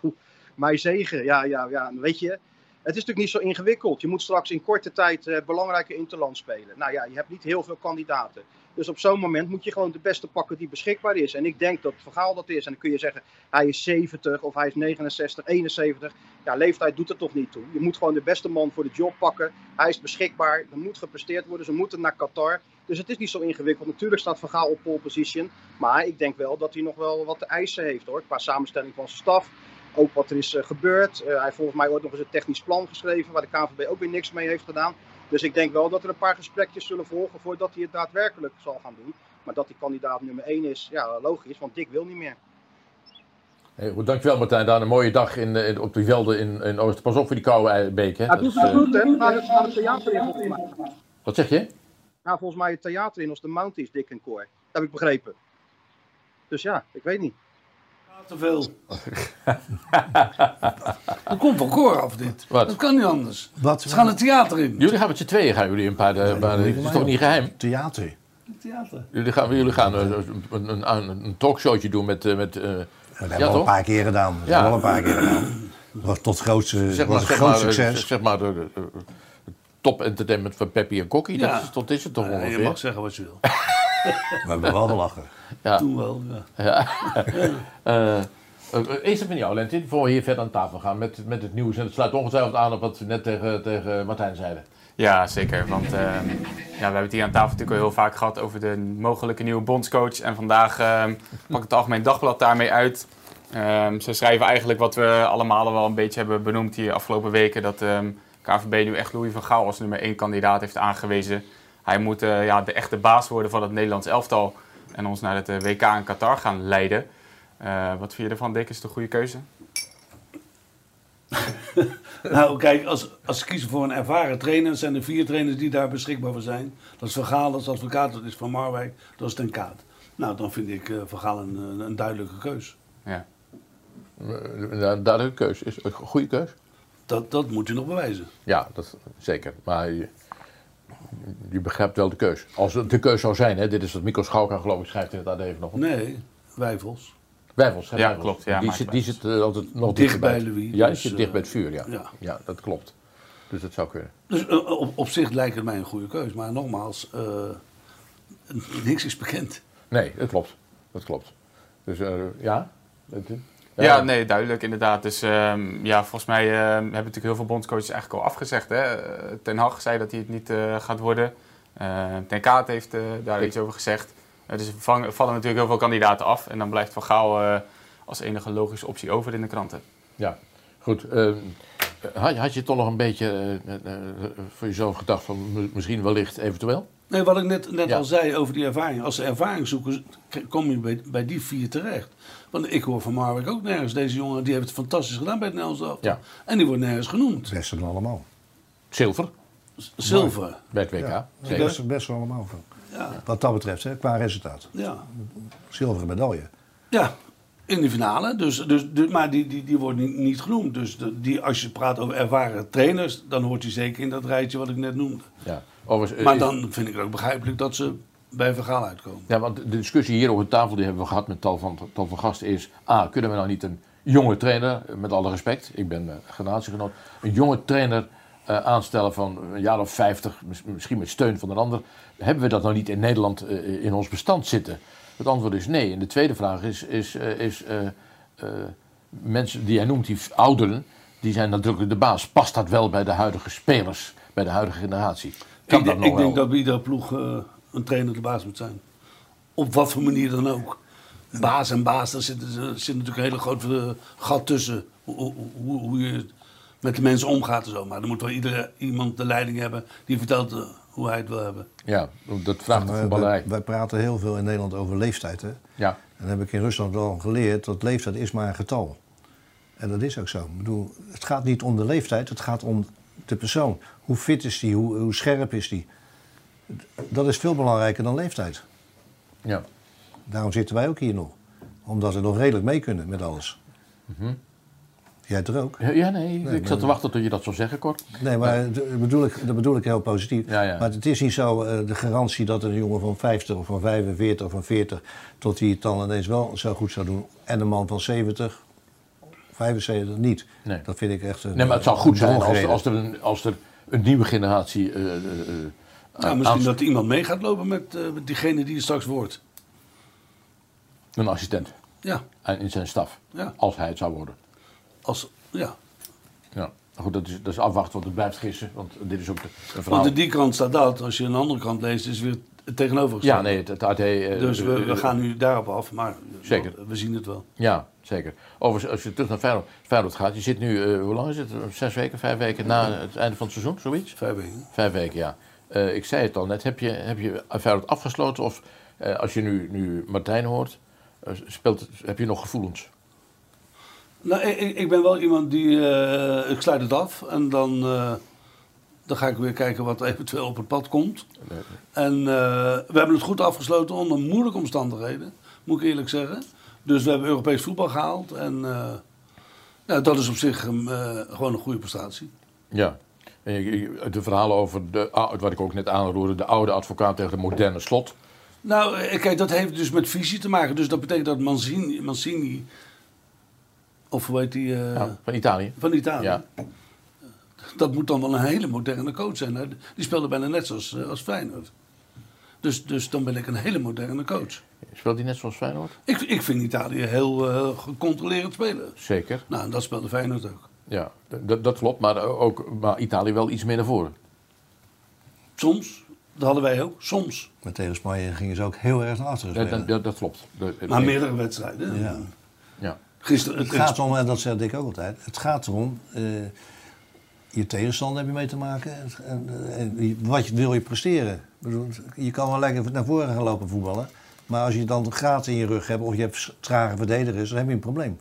mijn zegen, ja, ja, ja. Weet je, het is natuurlijk niet zo ingewikkeld. Je moet straks in korte tijd belangrijke interland spelen. Nou ja, je hebt niet heel veel kandidaten. Dus op zo'n moment moet je gewoon de beste pakken die beschikbaar is. En ik denk dat Van Gaal dat is. En dan kun je zeggen, hij is 70 of hij is 69, 71. Ja, leeftijd doet er toch niet toe. Je moet gewoon de beste man voor de job pakken. Hij is beschikbaar, er moet gepresteerd worden. Ze moeten naar Qatar. Dus het is niet zo ingewikkeld. Natuurlijk staat Van Gaal op pole position. Maar ik denk wel dat hij nog wel wat te eisen heeft hoor. Qua samenstelling van zijn staf. Ook wat er is uh, gebeurd. Uh, hij heeft volgens mij ooit nog eens een technisch plan geschreven. Waar de KNVB ook weer niks mee heeft gedaan. Dus ik denk wel dat er een paar gesprekjes zullen volgen voordat hij het daadwerkelijk zal gaan doen. Maar dat hij kandidaat nummer 1 is, ja, logisch, want Dick wil niet meer. Hey, goed, dankjewel Martijn. Daar een mooie dag in, in, op die velden in, in Oosten. Pas op voor die koude beek. Hè? Ja, doet goed, hè? Naar het, naar het theater in, volgens mij. Wat zeg je? Ja, volgens mij het theater in als de Mount is, Dick en Koor. Dat heb ik begrepen. Dus ja, ik weet niet. Te veel. Dat komt van koor af, dit. Wat? Dat kan niet anders. Wat? Ze gaan het theater in. Jullie gaan met z'n tweeën, gaan jullie een paar... Uh, paar het is toch niet geheim? Theater. Theater. Jullie gaan, jullie gaan uh, een, een, een, talkshowtje doen met... Uh, met uh, dat hebben we al een paar keer gedaan. Dat Ja. hebben we al een paar keer gedaan. Was tot grootste, zeg was een zeg groot maar, succes. Zeg maar de, de- de- top entertainment van Peppy en Kokkie. Ja. Dat, is, dat is het toch Ja, je ongeveer? mag zeggen wat je wil. We hebben wel gelachen. Ja. Toen wel, ja. Ja. Eh, eh, eerst even jou, Lentin, voor we hier verder aan tafel gaan met, met het nieuws. En het sluit ongetwijfeld aan op wat we net tegen, tegen Martijn zeiden. Ja, zeker. Want eh, ja, we hebben het hier aan tafel natuurlijk al heel vaak gehad over de mogelijke nieuwe bondscoach. En vandaag pak het Algemeen Dagblad daarmee uit. Ehm, ze schrijven eigenlijk wat we allemaal al wel een beetje hebben benoemd hier afgelopen weken. Dat ehm KVB nu echt Louis van Gaal als nummer 1 kandidaat heeft aangewezen. Hij moet eh, ja, de echte baas worden van het Nederlands elftal. En ons naar het eh, WK in Qatar gaan leiden. Eh, wat vind je ervan, Dick? Is het een goede keuze? Nou, kijk, als, als ze kiezen voor een ervaren trainer, zijn er vier trainers die daar beschikbaar voor zijn. Dat is Van Gaal, dat is advocaat, dat is Van Marwijk, dat is Ten Kaat. Nou, dan vind ik eh, Van Gaal een, een, duidelijke keus. Ja. Een duidelijke keus. Is een goede keus? Dat, dat moet je nog bewijzen. Ja, dat, zeker. Maar je, begrijpt wel de keus. Als het de keus zou zijn, hè, dit is wat Mikko Schouka geloof ik schrijft in het AD even nog. Nee, Wijfels. Wijfels, hè, Ja, Wijfels. klopt, ja, die zit, die zit eh, altijd nog Dicht bij het- Louis, Ja, die dus, zit eh, dicht bij het vuur, ja. ja. ja. dat klopt. Dus dat zou kunnen. Dus eh, op, op zich lijkt het mij een goede keus. Maar nogmaals, eh, niks is bekend. Nee, dat klopt. Dat klopt. Dus eh, ja? Nee, duidelijk inderdaad. Dus ehm, ja, volgens mij ehm, hebben natuurlijk heel veel bondscoaches eigenlijk al afgezegd. Hè? Eh, Ten Hag zei dat hij het niet eh, gaat worden. Eh, Ten Kaat heeft eh, daar iets over gezegd. Dus er vallen natuurlijk heel veel kandidaten af. En dan blijft Van Gaal eh, als enige logische optie over in de kranten. Ja, goed. eh, had, had je toch nog een beetje voor jezelf gedacht van mi- misschien wellicht eventueel? Nee, wat ik net, net Ja. al zei over die ervaring. Als ze ervaring zoeken, kom je bij, bij die vier terecht. Want ik hoor van Marwijk ook nergens. Deze jongen die heeft het fantastisch gedaan bij het Nederlands elftal. Ja. En die wordt nergens genoemd. Best van allemaal. Zilver Zilver. bij het WK. Ja, best, best van allemaal. Van. Ja. Wat dat betreft, hè, qua resultaat. Ja. Zilveren medaille. Ja, in de finale. Dus, dus, dus, maar die, die, die wordt niet, niet genoemd. Dus de- die, als je praat over ervaren trainers, dan hoort hij zeker in dat rijtje wat ik net noemde. Ja. Overigens, eh, Maar is- dan vind ik het ook begrijpelijk dat ze bij Vergaal uitkomen. Ja, want de discussie hier over de tafel die hebben we gehad met tal van, tal van gasten is... A, kunnen we nou niet een jonge trainer, eh, met alle respect, ik ben uh, generatiegenoot... een jonge trainer eh, aanstellen van een jaar of 50, mis- misschien met steun van een ander... hebben we dat nou niet in Nederland eh, in ons bestand zitten? Het antwoord is nee. En de tweede vraag is... is, eh, is eh, eh, mensen die jij noemt, die ouderen, die zijn natuurlijk de baas. Past dat wel bij de huidige spelers, bij de huidige generatie? Kan ik dat denk- nog ik wel? denk dat bij iedere ploeg eh, een trainer de baas moet zijn. Op wat voor manier dan ook. Baas en baas, daar zit, zit natuurlijk een hele grote gat tussen. Hoe, hoe, hoe, je met de mensen omgaat en zo. Maar dan moet wel iedere, iemand de leiding hebben die vertelt eh, hoe hij het wil hebben. Ja, dat vraagt de Maar voetballerij. wij, wij praten heel veel in Nederland over leeftijd. Hè? Ja. En dan heb ik in Rusland wel geleerd dat leeftijd is maar een getal. En dat is ook zo. Ik bedoel, het gaat niet om de leeftijd, het gaat om de persoon. Hoe fit is die, hoe, hoe scherp is die? Dat is veel belangrijker dan leeftijd. Ja. Daarom zitten wij ook hier nog. Omdat we nog redelijk mee kunnen met alles. Mhm. Jij er ook? Ja, nee, Nee, ik zat te wachten tot je dat zou zeggen, Cor. Nee, maar dat bedoel ik, dat bedoel ik heel positief. Ja, ja. Maar het is niet zo eh, de garantie dat een jongen van 50 of van 45 of van 40... tot hij het dan ineens wel zo goed zou doen. En een man van 70, 75 niet. Nee. Dat vind ik echt een Nee, maar het zou goed een zijn als, als, er een, als er een nieuwe generatie eh, eh, eh, Nou, misschien dat iemand mee gaat lopen met, eh, met diegene die er straks wordt. Een assistent. Ja. En in zijn staf. Ja. Als hij het zou worden. Als, ja. Ja. Goed, dat is, dat is afwachten, want het blijft gissen. Want dit is ook de, de verhaal. Want in die krant staat dat. Als je een andere krant leest, is het weer het tegenovergestelde. Ja, nee, het, het AD... eh, Dus we, we gaan nu daarop af, maar Zeker. we zien het wel. Ja, zeker. Overigens, als je terug naar Feyenoord, Feyenoord gaat, je zit nu, eh, hoe lang is het? Zes weken, vijf weken na het einde van het seizoen, zoiets? Vijf weken. Vijf weken, ja. Eh, ik zei het al net, heb je, heb je Feyenoord afgesloten of eh, als je nu, nu Martijn hoort, eh, speelt, het- heb je nog gevoelens? Nou, ik, ik- ben wel iemand die. ik sluit het af en dan, dan ga ik weer kijken wat eventueel op het pad komt. En we hebben het goed afgesloten onder moeilijke omstandigheden, moet ik eerlijk zeggen. Dus we hebben Europees voetbal gehaald en ja, dat is op zich gewoon een goede prestatie. Ja. De verhalen over, de, wat ik ook net aanroerde, de oude advocaat tegen de moderne slot. Nou, eh, kijk, dat heeft dus met visie te maken. Dus dat betekent dat Mancini, Mancini of hoe heet die? eh, Ja, van Italië. Van Italië. Ja. Dat moet dan wel een hele moderne coach zijn. hè. Die speelde bijna net zoals, eh, als Feyenoord. Dus, dus dan ben ik een hele moderne coach. Speelt hij net zoals Feyenoord? Ik, ik vind Italië heel gecontroleerd spelen. Zeker. Nou, en dat speelde Feyenoord ook. Ja, dat, dat klopt, maar, ook, maar Italië wel iets meer naar voren. Soms, dat hadden wij ook, soms. Maar tegen Spanje gingen ze ook heel erg naar achteren Dat, spelen. dat, dat, dat klopt. Maar de- meerdere wedstrijden. Ja. Ja. Gisteren, Het gaat erom, en dat zeg ik ook altijd, het gaat erom, eh, je tegenstander heb je mee te maken. En, wat je, wil je presteren? Je kan wel lekker naar voren gaan lopen voetballen. Maar als je dan gaten in je rug hebt of je hebt trage verdedigers, dan heb je een probleem.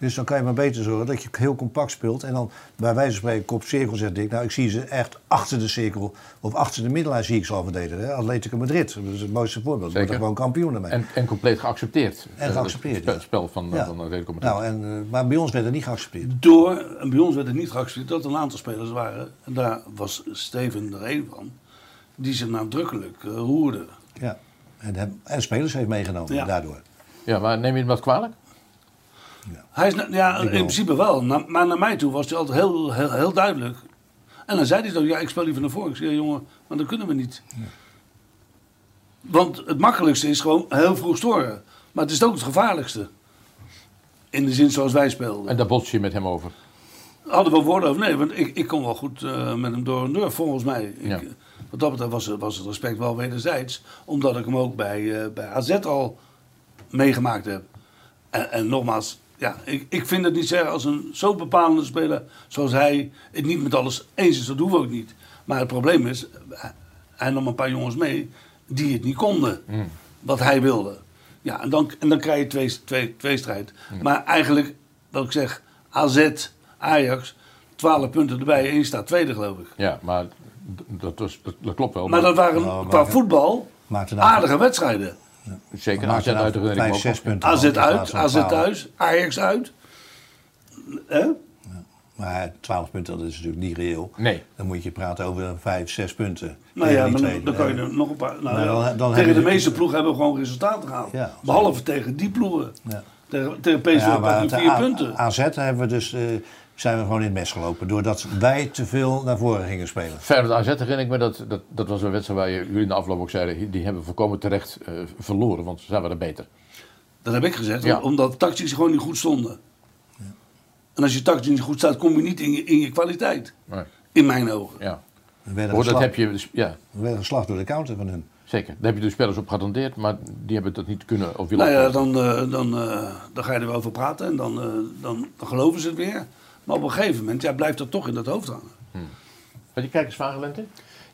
Dus dan kan je maar beter zorgen dat je heel compact speelt. En dan bij wijze van spreken kop cirkel zegt Dick. Nou, ik zie ze echt achter de cirkel of achter de middellijn zie ik ze al verdedigen. hè. Atletico Madrid, dat is het mooiste voorbeeld. Ze worden gewoon kampioen ermee. En, en compleet geaccepteerd. En geaccepteerd, Het spel, van, Ja. van Atletico Madrid. Nou, en, eh, maar bij ons werd het niet geaccepteerd. Door, en bij ons werd het niet geaccepteerd dat er een aantal spelers waren. En daar was Steven er een van. Die zich nadrukkelijk eh, roerden. Ja. En, en spelers heeft meegenomen Ja. daardoor. Ja, maar neem je hem wat kwalijk? Hij is, ja, in principe wel. Na- maar naar mij toe was hij altijd heel, heel, heel duidelijk. En dan zei hij zo, ja, ik speel liever naar voren. Ik zei, ja, jongen, maar dat kunnen we niet. Want het makkelijkste is gewoon heel vroeg storen. Maar het is ook het gevaarlijkste. In de zin zoals wij speelden. En daar bots je met hem over. Hadden we woorden over? Nee, want ik, ik kon wel goed eh, met hem door en door, volgens mij. Ik, Ja. Wat dat betreft was, het- was het respect wel wederzijds. Omdat ik hem ook bij, eh, bij AZ al meegemaakt heb. En, en nogmaals, ja, ik, ik vind het niet zeggen als een zo bepalende speler zoals hij het niet met alles eens is. Dat doen we ook niet. Maar het probleem is, hij- nam een paar jongens mee die het niet konden. Wat hij wilde. Ja, en dan, en dan krijg je twee, twee, twee strijd. Maar eigenlijk, wat ik zeg, AZ, Ajax, 12 punten erbij. één staat tweede, geloof ik. Ja, maar dat, was, dat, dat klopt wel. Maar dat waren Nou, qua maar- voetbal aardige wedstrijden. Zeker, AZ uit de me vijf, zes punten. AZ uit, AZ 12. thuis, Ajax uit. Hè? Maar 12 punten, dat is natuurlijk niet reëel. Nee. Dan moet je praten over 5, 6 punten. Nou ja, maar dan, dan kan je er nog een paar. Nou, ja, dan- dan tegen hebben de meeste ploegen hebben we gewoon resultaten gehaald. Ja, Behalve tegen die ploegen. Ja. Tegen, tegen PSV Ja, ja, maar pakken we te vier A- punten. AZ hebben we dus, eh, zijn we gewoon in het mes gelopen. Doordat wij te veel naar voren gingen spelen. Feyenoord AZ herinner ik me, dat, dat, dat was een wedstrijd waar je- jullie in de afloop ook zeiden, die hebben we volkomen terecht eh, verloren, want zij waren beter. Dat heb ik gezegd, Ja. omdat tactisch gewoon niet goed stonden. En als je tactisch niet goed staat, kom je niet in je, in je kwaliteit. Nee. In mijn ogen. Ja. We Hoor, dat geslacht, heb je, dus- ja, we werden geslacht door de counter van hun. zeker. Daar heb je de spelers op geattendeerd, maar die hebben dat niet kunnen of willen Nou ja, dan, eh, dan, eh, dan ga je er wel over praten en dan, eh, dan, dan geloven ze het weer. Maar op een gegeven moment ja, blijft dat toch in dat hoofd hangen. Had je kijkersvragen, Lente?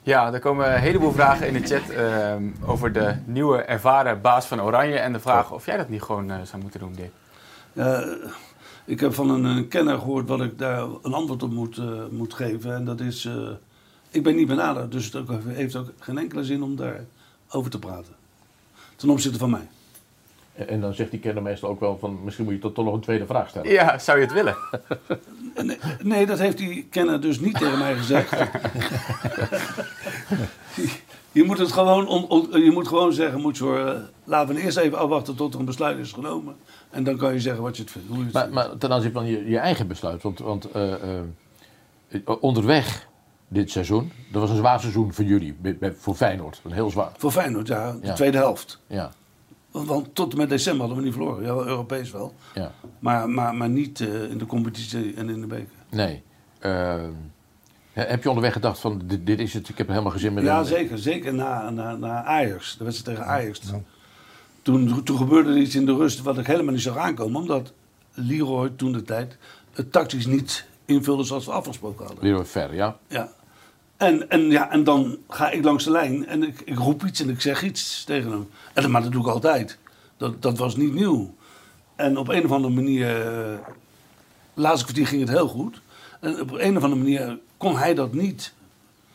Ja, er komen een heleboel vragen in de chat ehm, over de nieuwe ervaren baas van Oranje. En de vraag of jij dat niet gewoon eh, zou moeten doen, Dick. Eh, ik heb van een, een kenner gehoord wat ik daar een antwoord op moet, eh, moet geven. En dat is, eh, ik ben niet benaderd, dus het ook- heeft ook geen enkele zin om daar over te praten. Ten opzichte van mij. En en dan zegt die kenner meestal ook wel van, misschien moet je toch toch nog een tweede vraag stellen. Ja, zou je het willen? Nee, nee, dat heeft die kenner dus niet tegen mij gezegd. je, moet het gewoon on- on- je moet gewoon zeggen, moet zo, eh, laten we eerst even afwachten tot er een besluit is genomen. En dan kan je zeggen wat je het vindt. Hoe je het Maar, vindt. maar ten aanzien van je, je eigen besluit, want, want eh, eh, onderweg dit seizoen. Dat was een zwaar seizoen voor jullie, bij- bij- voor Feyenoord. Een heel zwaar. Voor Feyenoord, ja. De Ja. tweede helft. Ja, Want, want tot en met december hadden we niet verloren. Ja, wel Europees wel. ja. Maar, maar, maar niet eh, in de competitie en in de beker. Nee. Eh, heb je onderweg gedacht van, dit, dit is het, ik heb er helemaal geen zin meer Ja, in? zeker. Zeker na, na, na Ajax. De wedstrijd tegen Ajax. Toen, toen gebeurde er iets in de rust wat ik helemaal niet zag aankomen. Omdat Leroy toen de tijd het tactisch niet invulde zoals we afgesproken hadden. Leroy Ver, ja. Ja. En, en, ja, en dan ga ik langs de lijn en ik, ik roep iets en ik zeg iets tegen hem. En dat, maar dat doe ik altijd. Dat, dat was niet nieuw. En op een of andere manier, eh, laatste kwartier ging het heel goed. En op een of andere manier kon hij dat niet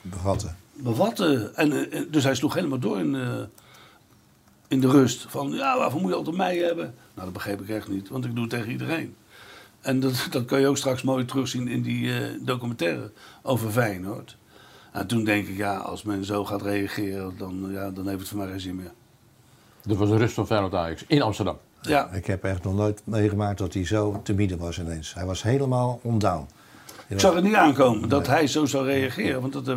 Bevatten. bevatten. En, eh, dus hij sloeg helemaal door in, eh, in de rust. Van, ja, waarvoor moet je altijd mij hebben? Nou, dat begreep ik echt niet, want ik doe het tegen iedereen. En dat, dat kan je ook straks mooi terugzien in die eh, documentaire over Feyenoord. En toen denk ik, ja, als men zo gaat reageren, dan, ja, dan heeft het voor mij geen zin meer. Dat was een rust van Feyenoord Ajax in Amsterdam. Ja. Ik heb echt nog nooit meegemaakt dat hij zo timide was ineens. Hij was helemaal ondown. Ik zag het niet aankomen dat hij zo zou reageren. Want dat, eh,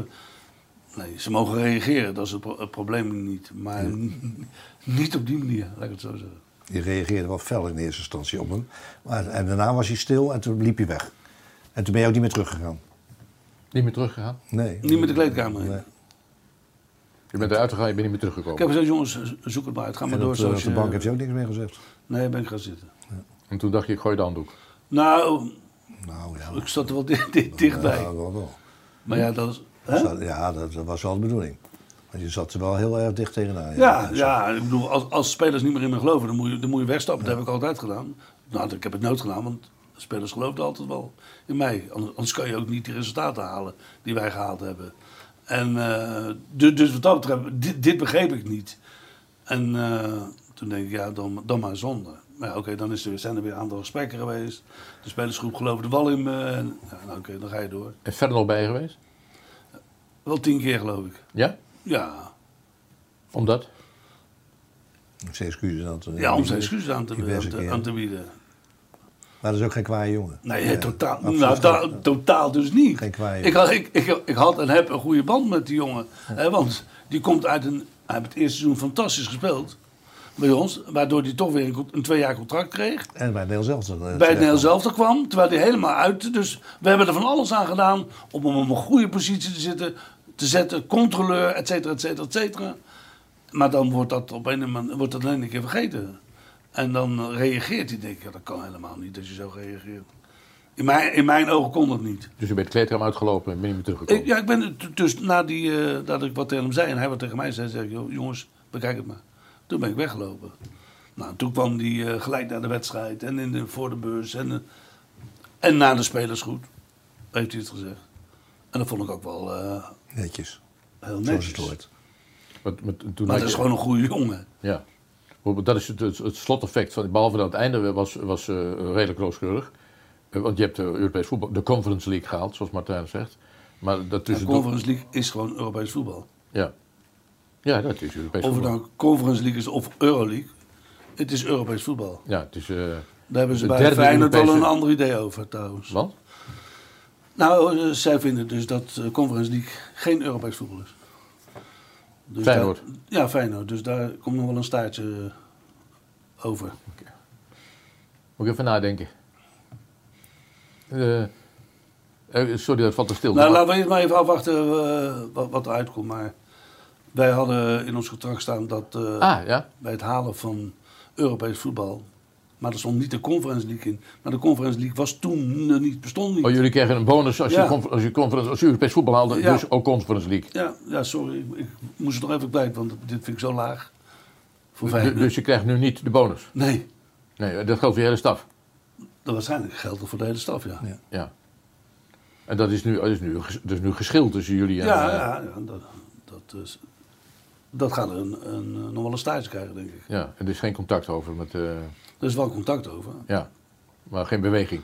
nee, ze mogen reageren, dat is het, pro- het probleem niet. Maar niet op die manier, laat ik het zo zeggen. Die reageerde wel fel in eerste instantie op hem. Maar, en daarna was hij stil en toen liep hij weg. En toen ben je ook niet meer teruggegaan. Niet meer teruggegaan? Nee. Niet met de kleedkamer in. Nee. Je bent eruit gegaan, je bent niet meer Ik teruggekomen. heb gezegd, jongens, zoek het maar uit. Ga maar En door op, de- zoals op de je- bank heb je ook niks meer gezegd. Nee, ben ik gaan zitten. En toen dacht je, ik gooi de handdoek. Nou, Nou ja. ik zat er wel dicht- dichtbij. Ja, wel, wel. Maar ja, dat. Hè? Zat- Ja, dat, dat was wel de bedoeling. Want je zat er wel heel erg dicht tegenaan. Ja, ja, ik bedoel, als, als spelers niet meer in me geloven, dan moet je, dan moet je wegstappen. Dat heb ik altijd gedaan. Nou, ik heb het nooit gedaan, want de spelers geloofden altijd wel in mij. Anders, kan je ook niet die resultaten halen die wij gehaald hebben. En eh, dus, dus wat dat betreft, dit, dit begreep ik niet. En eh, toen denk ik, ja, dan, dan maar zonde. Maar ja, oké, dan is er, zijn er weer een aantal gesprekken geweest. De spelersgroep geloofde wel in me. En, ja, nou, oké, dan ga je door. En verder nog bij je geweest? Wel tien keer, geloof ik. Ja? Ja, Omdat? Om zijn excuses aan te ja om zijn excuses aan te, diverse aan te, keren. aan te bieden. Maar dat is ook geen kwaaie jongen. Nee, Ja, totaal, nou, da- totaal dus niet. Geen kwaaie Ik had, ik, ik, ik had en heb een goede band met die jongen. Hè, want die komt uit een... Hij heeft het eerste seizoen fantastisch gespeeld. Bij ons. Waardoor hij toch weer een, een twee jaar contract kreeg. En bij Nederlands zelf. bij het Nederlands zelf kwam. Terwijl hij helemaal uit... Dus we hebben er van alles aan gedaan. Om hem op een goede positie te, zitten, te zetten. Controleur, et cetera, et cetera, et cetera. Maar dan wordt dat op een manier wordt dat alleen een keer vergeten. En dan reageert hij. Denk ik, ja, dat kan helemaal niet als je zo reageert. In mijn, in mijn ogen kon dat niet. Dus je bent de kleedkamer uitgelopen en ben niet meer teruggekomen. Ik, ja, ik ben dus na die, eh, dat ik wat tegen hem zei en hij wat tegen mij zei, zei ik, "Joh, jongens, bekijk het maar. Toen ben ik weggelopen. Nou, toen kwam hij eh, gelijk naar de wedstrijd en in de, voor de bus en, eh, en na de spelersgroet, heeft hij het gezegd. En dat vond ik ook wel eh, Netjes. heel Zoals netjes. het hoort. Met, met, toen Maar dat is je- gewoon een goede jongen. Ja. Dat is het, het, het sloteffect van, behalve dat het einde was, was eh, redelijk rooskleurig. Eh, want je hebt de Europees voetbal, de Conference League gehaald, zoals Martijn zegt. Maar dat De Conference League is gewoon Europees voetbal. Ja. ja, dat is Europees Of het voetbal. nou Conference League is of Euroleague, het is Europees voetbal. Ja, het is... eh, Daar hebben ze de bij Feyenoord wel Europese- een ander idee over trouwens. Want? Nou, eh, zij vinden dus dat eh, Conference League geen Europees voetbal is. Dus Feyenoord? daar- ja, Feyenoord. Dus daar komt nog wel een staartje eh, over. Moet ik even nadenken. Eh, eh, sorry, dat valt te stil. Nou, Maar- laten we eerst maar even afwachten wat, wat eruit komt. Maar wij hadden in ons contract staan dat Ah, ja? bij het halen van Europees voetbal... Maar er stond niet de Conference League in. Maar de Conference League was toen er niet, bestond niet. Oh, jullie kregen een bonus als, Ja. je, als je conference, als je Europees voetbal haalde, Ja. dus ook Conference League. Ja, ja, sorry. Ik, ik moest het nog even kwijt, want dit vind ik zo laag. Voor Dus, dus je krijgt nu niet de bonus? Nee, Nee, dat geldt voor je hele staf? dat waarschijnlijk geldt dat voor de hele staf, ja. Ja. Ja. En dat is nu, dat is nu, is nu geschild tussen jullie en... Ja, eh, ja, ja dat, dat, is, dat gaat een, een, nog wel een stage krijgen, denk ik. ja. En er is geen contact over met... eh, Er is wel contact over. ja. Maar geen beweging.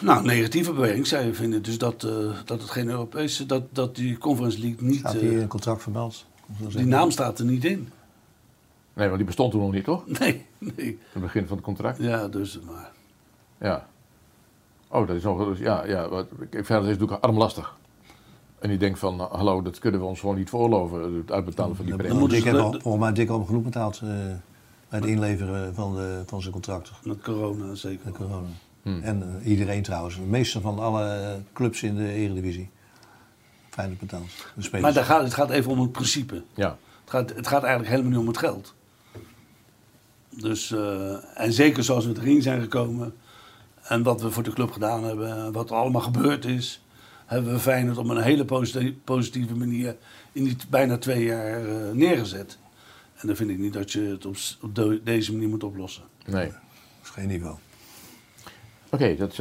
Nou, negatieve beweging. Zij vinden dus dat, eh, dat het geen Europese, dat, dat die Conference League niet, Staat eh, hier in een contract vermeld? die naam staat er niet in. Nee, want die bestond toen nog niet, toch? Nee, nee. Het begin van het contract. Ja, dus, maar... Ja. Oh, dat is nog... Ja, ja. Wat, ik vind het natuurlijk armlastig. En die denkt van, nou, hallo, dat kunnen we ons gewoon niet veroorloven, het uitbetalen van die Dan premie. moet ik heb al, volgens mij dik al genoeg betaald eh, bij het inleveren van, de, van zijn contract. Met corona zeker. Met corona. Hmm. En eh, iedereen trouwens. De meeste van alle clubs in de Eredivisie. Feyenoord betaald. Maar daar gaat, het gaat even om het principe. Ja. Het gaat, het gaat eigenlijk helemaal niet om het geld. Dus, eh, en zeker zoals we erin zijn gekomen en wat we voor de club gedaan hebben, en wat er allemaal gebeurd is, hebben we Feyenoord op een hele posi- positieve manier in die bijna twee jaar eh, neergezet. En dan vind ik niet dat je het op, op de- deze manier moet oplossen. Nee. Dat is geen niveau. Oké, dat, eh,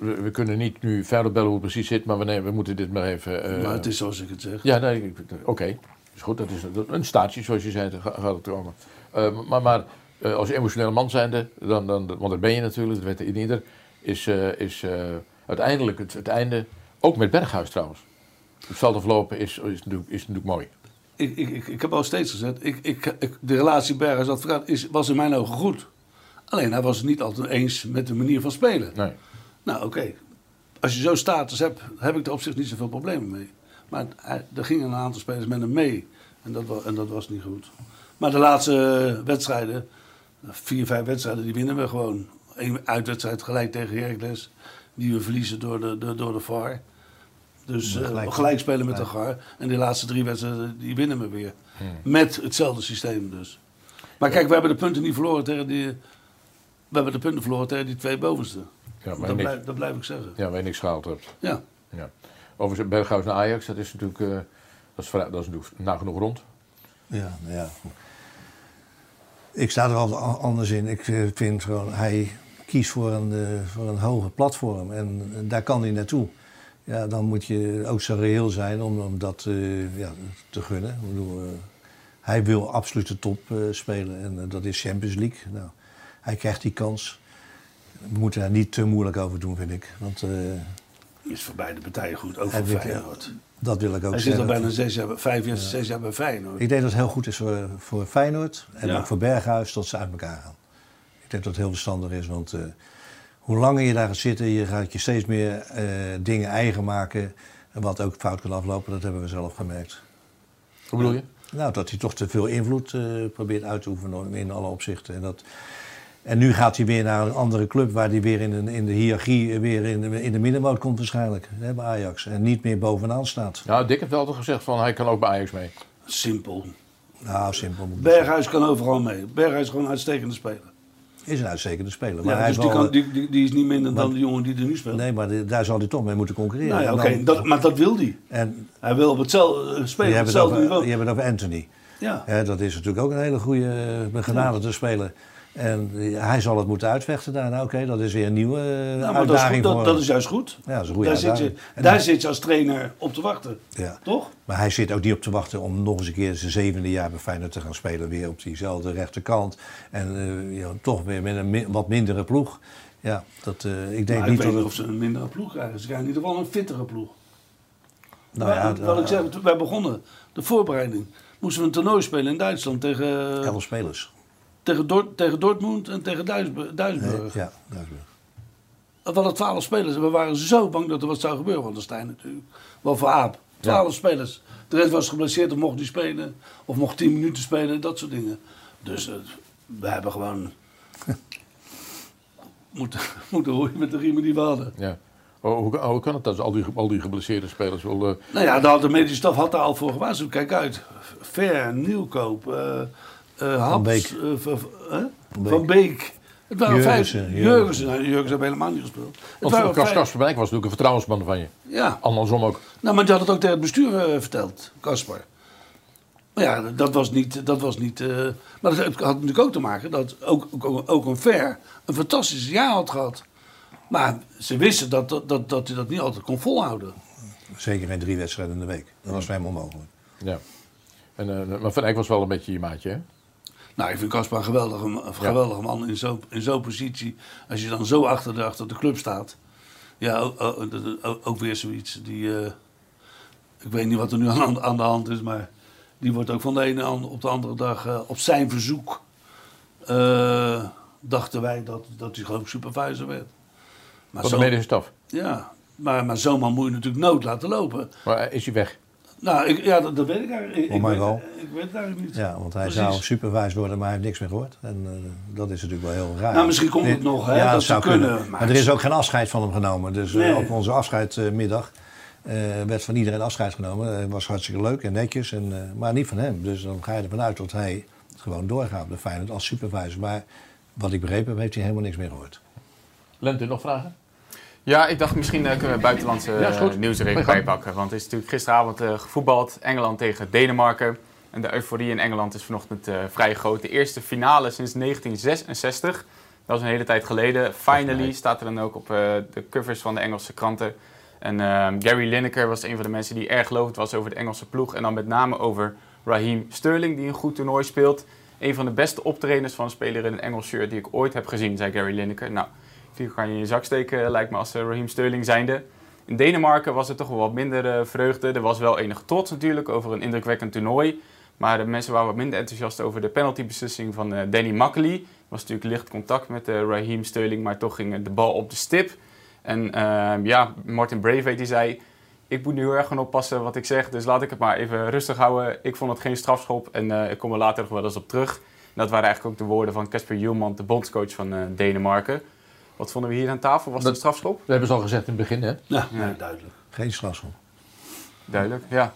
we, we kunnen niet nu verder bellen hoe het precies zit, maar we, nee, we moeten dit maar even... eh, maar het is zoals ik het zeg. Ja, nee, oké. Is goed, dat is een staartje, zoals je zei, gaat het komen. Eh, maar maar als emotionele man zijnde, dan, dan, want dat ben je natuurlijk, dat weet ieder, is, eh, is eh, uiteindelijk het, het einde, ook met Berghuis trouwens. Het veld aflopen is, is, natuurlijk, is natuurlijk mooi. Ik, ik, ik, ik heb al steeds gezegd, ik, ik, ik, de relatie Berghuis-advocaat is, was in mijn ogen goed. Alleen hij was het niet altijd eens met de manier van spelen. Nee. Nou oké, als je zo'n status hebt, heb ik er op zich niet zoveel problemen mee. Maar er gingen een aantal spelers met hem mee en dat, wa- en dat was niet goed. Maar de laatste eh, wedstrijden, vier, vijf wedstrijden, die winnen we gewoon. Eén uitwedstrijd gelijk tegen Heracles, die we verliezen door de, de, door de VAR. Dus eh, gelijk. gelijk, spelen met Gelijk. GAR. En die laatste drie wedstrijden, die winnen we weer. Met hetzelfde systeem dus. Maar kijk, we hebben de punten niet verloren tegen die... We hebben de punten verloren tegen die twee bovenste. Ja, dat, niks. blijf, dat blijf ik zeggen. Ja, waar je niks gehaald hebt. Ja. ja. Overigens, Berghuis naar Ajax, dat is natuurlijk, eh, dat is, vrij- dat is natuurlijk nagenoeg rond. Ja, nou ja. Ik sta er altijd anders in. Ik eh, vind gewoon, hij kiest voor een, eh, voor een hoger platform en daar kan hij naartoe. Ja, dan moet je ook zo reëel zijn om, om dat eh, ja, te gunnen. Ik bedoel, eh, hij wil absoluut de top eh, spelen en dat is Champions League. Nou, hij krijgt die kans. We moeten daar niet te moeilijk over doen, vind ik. Want, eh, Is voor beide partijen goed, ook hij voor Feyenoord. Dat wil ik ook Hij zit al zeggen. bijna zes jaar, vijf jaar, zes jaar bij Feyenoord. Ik denk dat het heel goed is voor, voor Feyenoord en Ja. ook voor Berghuis dat ze uit elkaar gaan. Ik denk dat het heel verstandig is, want eh, hoe langer je daar gaat zitten, je gaat je steeds meer eh, dingen eigen maken. En wat ook fout kan aflopen, dat hebben we zelf gemerkt. Hoe bedoel je? Nou, dat hij toch te veel invloed eh, probeert uit te oefenen in alle opzichten. En, dat, en nu gaat hij weer naar een andere club waar hij weer in de, in de hiërarchie eh, weer in de, in de middenmoot komt waarschijnlijk. Hè, bij Ajax. En niet meer bovenaan staat. Ja, Dick heeft wel altijd gezegd van hij kan ook bij Ajax mee. Simpel. Nou, simpel. Berghuis kan overal mee. Berghuis is gewoon een uitstekende speler. Is een uitstekende speler. Maar Ja, hij dus die, kan, die, die, die is niet minder dan de jongen die er nu speelt. Nee, maar daar zal hij toch mee moeten concurreren. Nou ja, oké, dat- maar dat wil hij. En Hij wil op hetzelfde eh, je spelen, op hebt, het hetzelfde over, je hebt het over Anthony. Ja. Dat is natuurlijk ook een hele goede, eh, begenadigde speler. En eh, hij zal het moeten uitvechten daar. Nou, oké, dat is weer een nieuwe eh, Nou, maar dat is, uitdaging goed, dat, voor dat is juist goed. Ja, dat is een goede daar zit, je, uitdaging. Daar zit je als trainer op te wachten. Ja. Toch? Maar hij zit ook niet op te wachten om nog eens een keer zijn zevende jaar bij Feyenoord te gaan spelen. Weer op diezelfde rechterkant. En eh, ja, toch weer met een wat mindere ploeg. Ja, dat, eh, ik denk Maar ik niet weet dat niet of ze een mindere ploeg krijgen. Ze krijgen in ieder geval een fittere ploeg. Nou ja, wat eh, ik zeg, toen wij begonnen, de voorbereiding, moesten we een toernooi spelen in Duitsland tegen, elf spelers. Tegen, Dort, tegen Dortmund en tegen Duisburg. Duisburg. Ja, Duisburg. We hadden twaalf spelers en we waren zo bang dat er wat zou gebeuren. Want dat Stijn natuurlijk. Wel voor Aap. Twaalf spelers. De rest was geblesseerd of mocht niet spelen. Of mocht tien minuten spelen, dat soort dingen. Dus eh, we hebben gewoon... moeten, moeten roeien met de riemen die we hadden. Ja. Oh, hoe, hoe kan het dat al die, al die geblesseerde spelers wel... eh, Nou ja, de medische staf had daar al voor gewaarschuwd. Kijk uit. Ver, Nieuwkoop, eh eh Beek. eh, v- v- hè? Van Beek. Van Beek. Het waren Jurgensen, vijf. Jurgensen. Jurgensen. Nou, Jurgensen hebben helemaal niet gespeeld. Het Want Kas Kasper Wijk was natuurlijk een vertrouwensman van je. Ja. Andersom ook. Nou, maar die had het ook tegen het bestuur eh, verteld, Caspar. Maar ja, dat was niet. Dat was niet eh, maar dat had natuurlijk ook te maken dat ook, ook, ook een Ver een fantastisch jaar had gehad. Maar ze wisten dat, dat, dat, dat hij dat niet altijd kon volhouden. Zeker geen drie wedstrijden in de week. Dat was voor hem onmogelijk. Ja. En, eh, maar Van Eyck was wel een beetje je maatje, hè? Nou, ik vind Caspar een geweldige, een geweldige man in zo'n in zo'n positie. Als je dan zo achter de, achter de club staat. Ja, ook, ook, ook- ook weer zoiets. Die, eh, ik weet niet wat er nu aan, aan de hand is, maar die wordt ook van de ene op de andere dag eh, op zijn verzoek. eh, dachten wij dat, dat hij geloof ik supervisor werd. Maar Van de medische staf. Ja, Maar, maar zo'n man moet je natuurlijk nood laten lopen. Maar is hij weg? Nou, ik, ja, dat, dat weet ik eigenlijk. Ik, Voor ik mij weet, wel. Ik weet het eigenlijk niet. Ja, want hij Precies. zou supervised worden, maar hij heeft niks meer gehoord. En eh, dat is natuurlijk wel heel raar. Nou, misschien komt het nog, hè, Ja, dat zou kunnen, Maar, maar- er is ook geen afscheid van hem genomen. Dus eh, Nee. op onze afscheidmiddag eh, werd van iedereen afscheid genomen. Het was hartstikke leuk en netjes, en, eh, maar niet van hem. Dus dan ga je ervan uit dat hij gewoon doorgaat bij Feyenoord als supervisor. Maar wat ik begrepen heb, heeft hij helemaal niks meer gehoord. Lente, nog vragen? Ja, ik dacht misschien eh, kunnen we buitenlandse Ja, eh, er bij pakken. Want het is natuurlijk gisteravond eh, gevoetbald. Engeland tegen Denemarken. En de euforie in Engeland is vanochtend vrij groot. De eerste finale sinds 1966. Dat is een hele tijd geleden. Finally staat er dan ook op de covers van de Engelse kranten. En ehm, Gary Lineker was een van de mensen die erg lovend was over de Engelse ploeg. En dan met name over Raheem Sterling, die een goed toernooi speelt. Een van de beste optredens van een speler in een Engels shirt die ik ooit heb gezien, zei Gary Lineker. Nou, die kan je in je zak steken, lijkt me, als eh, Raheem Sterling zijnde. In Denemarken was het toch wel wat minder eh, vreugde. Er was wel enige trots natuurlijk over een indrukwekkend toernooi. Maar de mensen waren wat minder enthousiast over de penaltybeslissing van eh, Danny Makkely. Er was natuurlijk licht contact met eh, Raheem Sterling, maar toch ging de bal op de stip. En ehm, ja, Martin Braithwaite die zei... Ik moet nu heel erg gaan oppassen wat ik zeg, dus laat ik het maar even rustig houden. Ik vond het geen strafschop en ik kom er later nog wel eens op terug. Dat waren eigenlijk ook de woorden van Casper Hjulman, de bondscoach van Denemarken. Wat vonden we hier aan tafel? Was het een strafschop? Dat hebben ze al gezegd in het begin, hè? Ja, nee, duidelijk. Geen strafschop. Duidelijk, ja.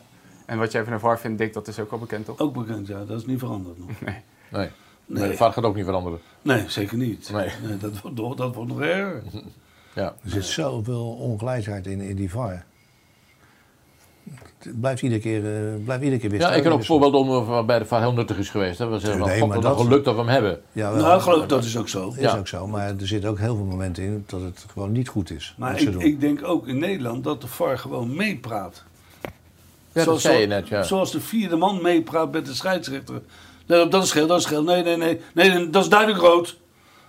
En wat jij van de VAR vindt, Dick, dat is ook wel bekend, toch? Ook bekend, ja. Dat is niet veranderd nog. Nee. Nee. Nee. Nee. De vaart gaat ook niet veranderen. Nee, zeker niet. Nee. dat, wordt, nog- dat wordt nog erger. Ja. Er zit zoveel ongelijkheid in, in die VAR. Het blijft iedere keer, eh, blijft iedere keer weer Ja, ik ken ook voorbeelden om waarbij de vaart heel nuttig is geweest. Hè? We zeggen van, Nee, god, maar dat- geluk dat we hem hebben. Ja, Nou, wel. geloof dat is ook zo. is Ja. ook zo, maar er zitten ook heel veel momenten in dat het gewoon niet goed is. Maar ik, ik denk ook in Nederland dat de VAR gewoon meepraat. Ja, dat zei je net, ja. Zoals de vierde man meepraat met de scheidsrechter. Nee, dat is geel, dat is geel. Nee, nee, nee. Nee, dat is duidelijk rood.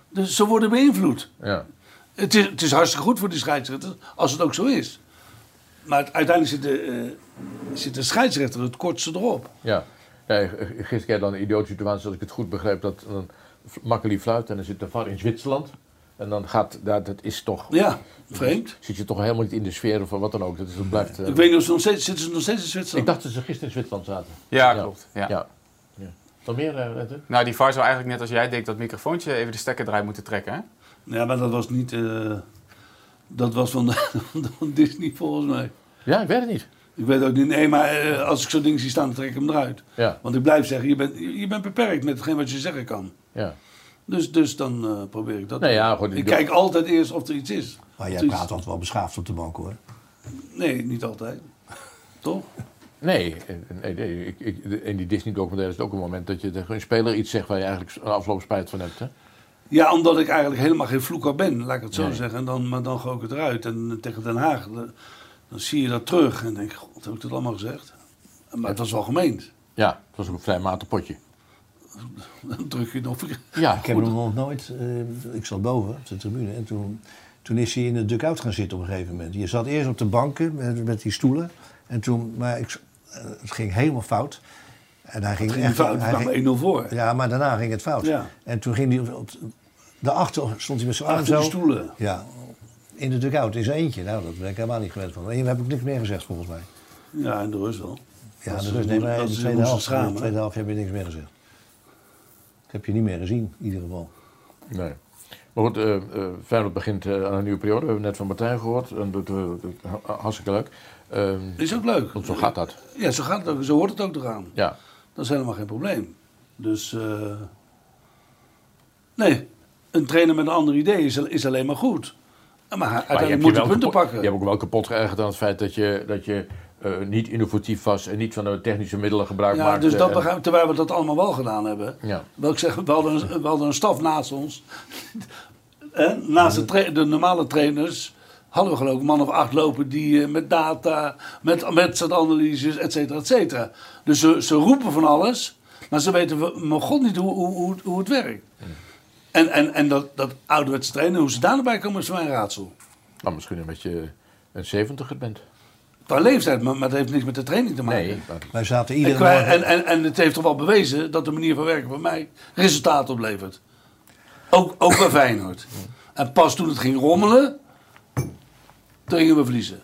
Dus ze worden beïnvloed. Ja. Het is, het is hartstikke goed voor die scheidsrechter, als het ook zo is. Maar het- uiteindelijk zit de, eh, zit de scheidsrechter het kortste erop. Ja. gisteren kreeg dan een idiote situatie, als ik het goed begreep, dat dan Makkeli fluit en dan zit de VAR in Zwitserland. En dan gaat, ja, dat is toch... Ja, vreemd. Zit je toch helemaal niet in de sfeer of wat dan ook. Dat, is, dat blijft... eh, Ik weet niet of ze nog steeds, zitten ze nog steeds in Zwitserland. ik dacht dat ze gisteren in Zwitserland zaten. Ja, klopt. Ja. Ja. Nog meer, eh, Rente? Nou, die VAR zou eigenlijk net als jij denkt dat microfoontje even de stekker eruit moeten trekken, hè? Ja, maar dat was niet... eh, dat was van, van Disney volgens mij. Ja, ik weet het niet. Ik weet ook niet. Nee, maar eh, als ik zo'n ding zie staan, dan trek ik hem eruit. Ja. Want ik blijf zeggen, je bent, je bent beperkt met hetgeen wat je zeggen kan. Ja. Dus, dus dan eh, probeer ik dat. Nee, ja, goed, ik ik- kijk altijd eerst of er iets is. Maar jij praat altijd wel beschaafd op de bank hoor. Nee, niet altijd. Toch? Nee, eh, nee, nee ik, ik, in die Disney-documentaire is het ook een moment dat je tegen een speler iets zegt waar je eigenlijk een afloop spijt van hebt. Hè? Ja, omdat ik eigenlijk helemaal geen vloeker ben, laat ik het zo Nee. zeggen. En dan, maar dan gooi ik het eruit. En tegen Den Haag, dan, dan zie je dat terug. En denk ik, god, heb ik dat allemaal gezegd? Maar het was wel gemeend. Ja, het was ook een vrij matig potje. Dan druk je het nog. Ja, Ik heb hem nog nooit, eh, ik zat boven op de tribune en toen, toen is hij in de dugout gaan zitten op een gegeven moment. Je zat eerst op de banken met, met die stoelen en toen, maar ik, eh, het ging helemaal fout. En hij ging ging echt fout, hij kwamen ging- 1-0 voor. Ja, maar daarna ging het fout. Ja. En toen ging hij op, op daarachter stond hij met zijn arm Achter zo. de stoelen. Ja, in de dugout in zijn eentje. Nou, dat ben ik helemaal niet gewend van. En heb ik niks meer gezegd volgens mij. Ja, in de rust wel. Ja, Dat de rust, nee, maar in de tweede helft, in de tweede helft heb je niks meer gezegd. Ik heb je niet meer gezien, in ieder geval. Nee. Maar goed, eh eh, Feyenoord begint eh, aan een nieuwe periode. We hebben net van Martijn gehoord. En dat, dat- ha- hartstikke leuk. Ehm, Is ook leuk. want zo gaat dat. Ja, zo, gaat het ook, zo hoort het ook te gaan. Ja. Dat is helemaal geen probleem. Dus, eh, nee, een trainer met een ander idee is, is alleen maar goed. Maar uiteindelijk moet je punten kapot- pakken. Je hebt ook wel kapot geërgerd aan het feit dat je, dat je eh, niet innovatief was en niet van de technische middelen gebruik Ja, maakte. dus dat terwijl we dat allemaal wel gedaan hebben. Ja. Wil ik zeggen, we hadden een, we hadden een staf naast ons. naast de normale trainers hadden we geloof ik een man of acht lopen die eh, met data, met, met analyses, et cetera, et cetera. Dus ze, ze roepen van alles, maar ze weten we- maar god niet hoe, hoe, hoe, hoe het werkt. En, en, en dat, dat ouderwetse trainen, hoe ze daar naar bij komen, is voor mij een raadsel. Nou, misschien een beetje een 70 bent. Qua leeftijd, maar, maar het heeft niks met de training te maken. Nee, maar- Wij zaten En, iedere qua- en, en, en het heeft toch wel bewezen dat de manier van werken van mij resultaat oplevert. Ook, ook bij Feyenoord. En pas toen het ging rommelen, Dan gingen we verliezen.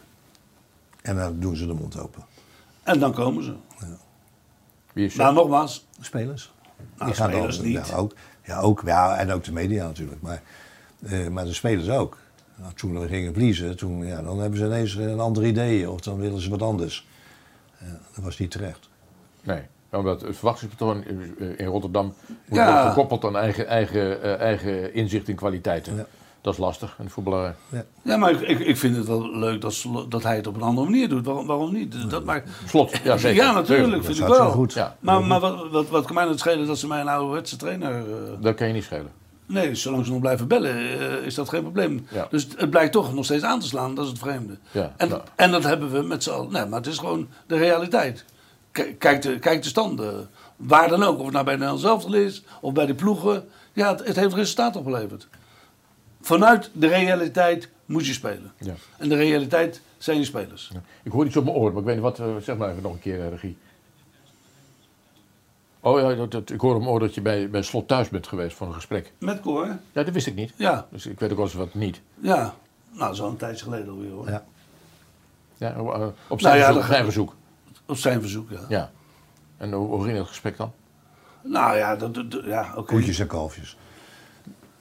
En dan doen ze de mond open. En dan komen ze. Wie is Nou, nogmaals. Spelers. Nou, Die gaan spelers dan- niet. Ja, ook, ja, ook, ja, en ook de media natuurlijk. Maar, eh, maar de spelers ook. Nou, toen we gingen verliezen, toen, ja, dan hebben ze ineens een ander idee. Of dan willen ze wat anders. Ja, dat was niet terecht. Nee, omdat het verwachtingspatroon in- in Rotterdam moet Ja. worden gekoppeld aan eigen, eigen, eh, eigen inzicht in kwaliteiten. Ja. Dat is lastig in de voetballerij. Ja, maar ik, ik, ik vind het wel leuk dat, dat hij het op een andere manier doet. Waarom, waarom niet? Dat maakt... Slot, ja zeker. Ja, natuurlijk, Tuurlijk. vind Dat ik is wel. goed. Ja, Maar, maar wat, wat, wat kan mij nou schelen dat ze mij een ouderwetse trainer... eh, dat kan je niet schelen. Nee, zolang ze nog blijven bellen, eh, is dat geen probleem. Ja. Dus het, het blijkt toch nog steeds aan te slaan, dat is het vreemde. Ja, en, en dat hebben we met z'n allen. Nee, maar het is gewoon de realiteit. K- Kijk de, kijk de standen. Waar dan ook, of het nou bij Nederland zelf is, of bij de ploegen. Ja, het, het heeft resultaat opgeleverd. Vanuit de realiteit moet je spelen. Ja. En de realiteit zijn je spelers. Ik hoor iets op mijn oor, maar ik weet niet wat. eh, zeg maar even nog een keer, eh, regie. Oh ja, dat, dat- ik hoor op mijn oor dat je bij, bij Slot thuis bent geweest voor een gesprek. Met Cor, hè? Ja, dat wist ik niet. Ja, Dus ik weet ook wel eens wat niet. ja. Nou, zo'n tijdje geleden alweer hoor. Ja. Ja, eh, op zijn, Nou ja, verzoek, dat- op zijn verzoek. Op zijn verzoek, ja. Ja. En hoe, hoe ging het gesprek dan? Nou ja, dat, dat- dat- ja oké. Koetjes en kalfjes.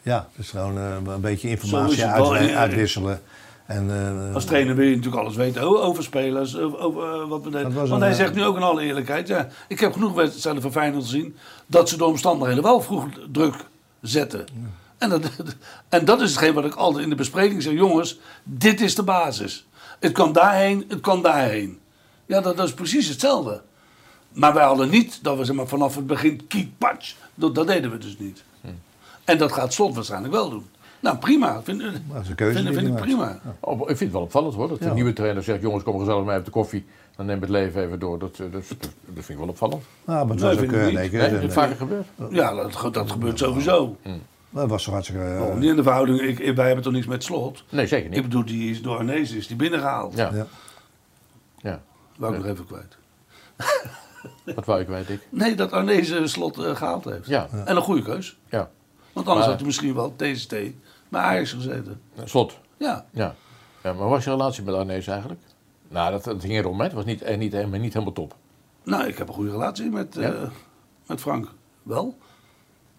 Ja, dus gewoon eh, een beetje informatie wel. uit- En- uitwisselen. En, eh, Als trainer wil je natuurlijk alles weten o- over spelers, over, eh, wat was Want een, hij zegt nu ook in alle eerlijkheid, ja, ik heb genoeg wedstrijden van Feyenoord gezien dat ze de omstandigheden wel vroeg druk zetten. En, dat, en dat is hetgeen wat ik altijd in de bespreking zeg, jongens, dit is de basis. Het kan daarheen, het kan daarheen. Ja, dat, dat is precies hetzelfde. Maar wij hadden niet dat we zeg maar, vanaf het begin kiek patch, dat, dat deden we dus niet. En dat gaat Slot waarschijnlijk wel doen. Nou, prima. Vind, dat is een keuze vind, ik prima. Oh, ik vind het wel opvallend hoor. Dat de Ja. nieuwe trainer zegt: jongens, kom gezellig mee op de koffie. Dan neem het leven even door. Dat, eh, dat, dat, dat vind ik wel opvallend. Nou, maar het Nee, ook ik eh, niet. nee, Nee, eh, het nee, vaker gebeurd. Ja, dat, dat gebeurt sowieso. dat was toch hartstikke... eh, Oh, niet in de verhouding, ik, wij hebben toch niks met slot. Nee, zeker niet. Ik bedoel, die is door Arnees is die binnengehaald. Ja. Ja. ja. Wou ik nog even kwijt. Wat wou ik weet ik. Nee, dat Arnees eh, slot eh, gehaald heeft. Ja. En een goede keus. Ja. Want anders had hij misschien wel TST bij Ajax gezeten. Slot. Ja. Ja. ja. Maar was je relatie met Arnees eigenlijk? Nou, dat, dat ging erom, hè. Het was niet, eh, niet, helemaal- niet helemaal top. Nou, ik heb een goede relatie met, eh, met Frank. Wel.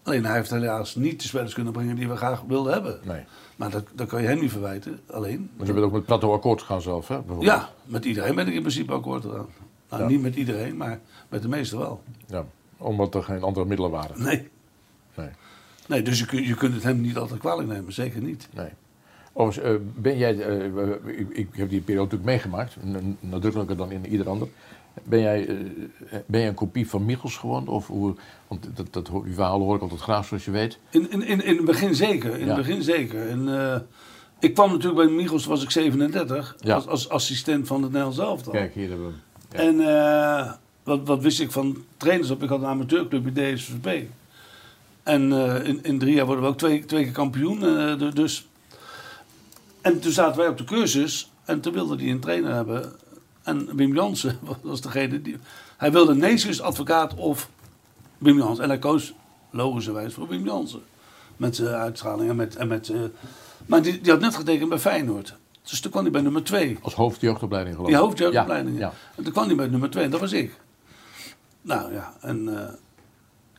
Alleen hij heeft helaas niet de spelers kunnen brengen die we graag wilden hebben. Nee. Maar dat, dat kan je hem niet verwijten. Alleen. Maar ze bent ook met plateau akkoord gegaan zelf, hè? Ja, met iedereen ben ik in principe akkoord gedaan. Nou, Ja. niet met iedereen, maar met de meesten wel. ja. Omdat er geen andere middelen waren. Nee. Nee. Nee, dus je, je kunt het hem niet altijd kwalijk nemen, zeker niet. Nee. Overigens, eh, ben jij, eh, eh, ik, ik heb die periode natuurlijk meegemaakt, nadrukkelijker dan in ieder ander. Ben jij, ben jij een kopie van Michels geworden? Of hoe, want dat, dat, hoor- die verhalen hoor ik altijd graag, zoals je weet. In, in, in, in het begin zeker, in Ja. het begin zeker. En, ik kwam natuurlijk bij Michels, was ik 37, Ja. als, als assistent van het Nederlands elftal. Kijk, hier hebben we hem. Ja. En wat, wat wist ik van trainers op? Ik had een amateurclub bij DSVP. En eh, in, in drie jaar worden we ook twee, twee keer kampioen. eh, du- dus. En toen zaten wij op de cursus en toen wilde hij een trainer hebben. En Wim Jansen was degene die... Hij wilde Neesius advocaat of Wim Jansen. En hij koos logischerwijs voor Wim Jansen. Met zijn uitstraling en met... En met eh, maar die, die had net getekend bij Feyenoord. Dus toen kwam hij bij nummer twee. Als hoofdjeugdopleiding geloof Die ik. hoofdjeugdopleiding. Ja, En toen kwam hij bij nummer 2 en dat was ik. Nou ja, en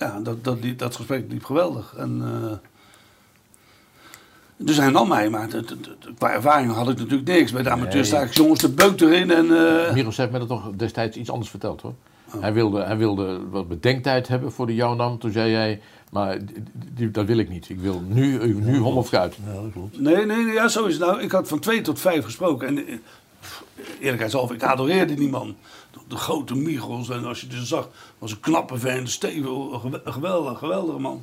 ja, dat, dat, dat gesprek liep geweldig. En, eh, dus hij nam mij, maar het- het- qua ervaring had ik natuurlijk niks. Bij de amateur sta ik jongens de beuk erin en... eh, ja. Michels heeft me dat toch destijds iets anders verteld hoor. Oh. Hij, wilde, hij wilde wat bedenktijd hebben voor de jou nam. Toen zei jij, maar die- dat wil ik niet. Ik wil nu, nu hom of fruit. Ja, dat klopt. Nee, nee, ja, zo is het nou. Ik had van twee tot vijf gesproken. En eh, eerlijkheidshalve, ik adoreerde die man. De, grote Michels. En als je dus zag, was een knappe vent, stevig, geweldig, geweldige man.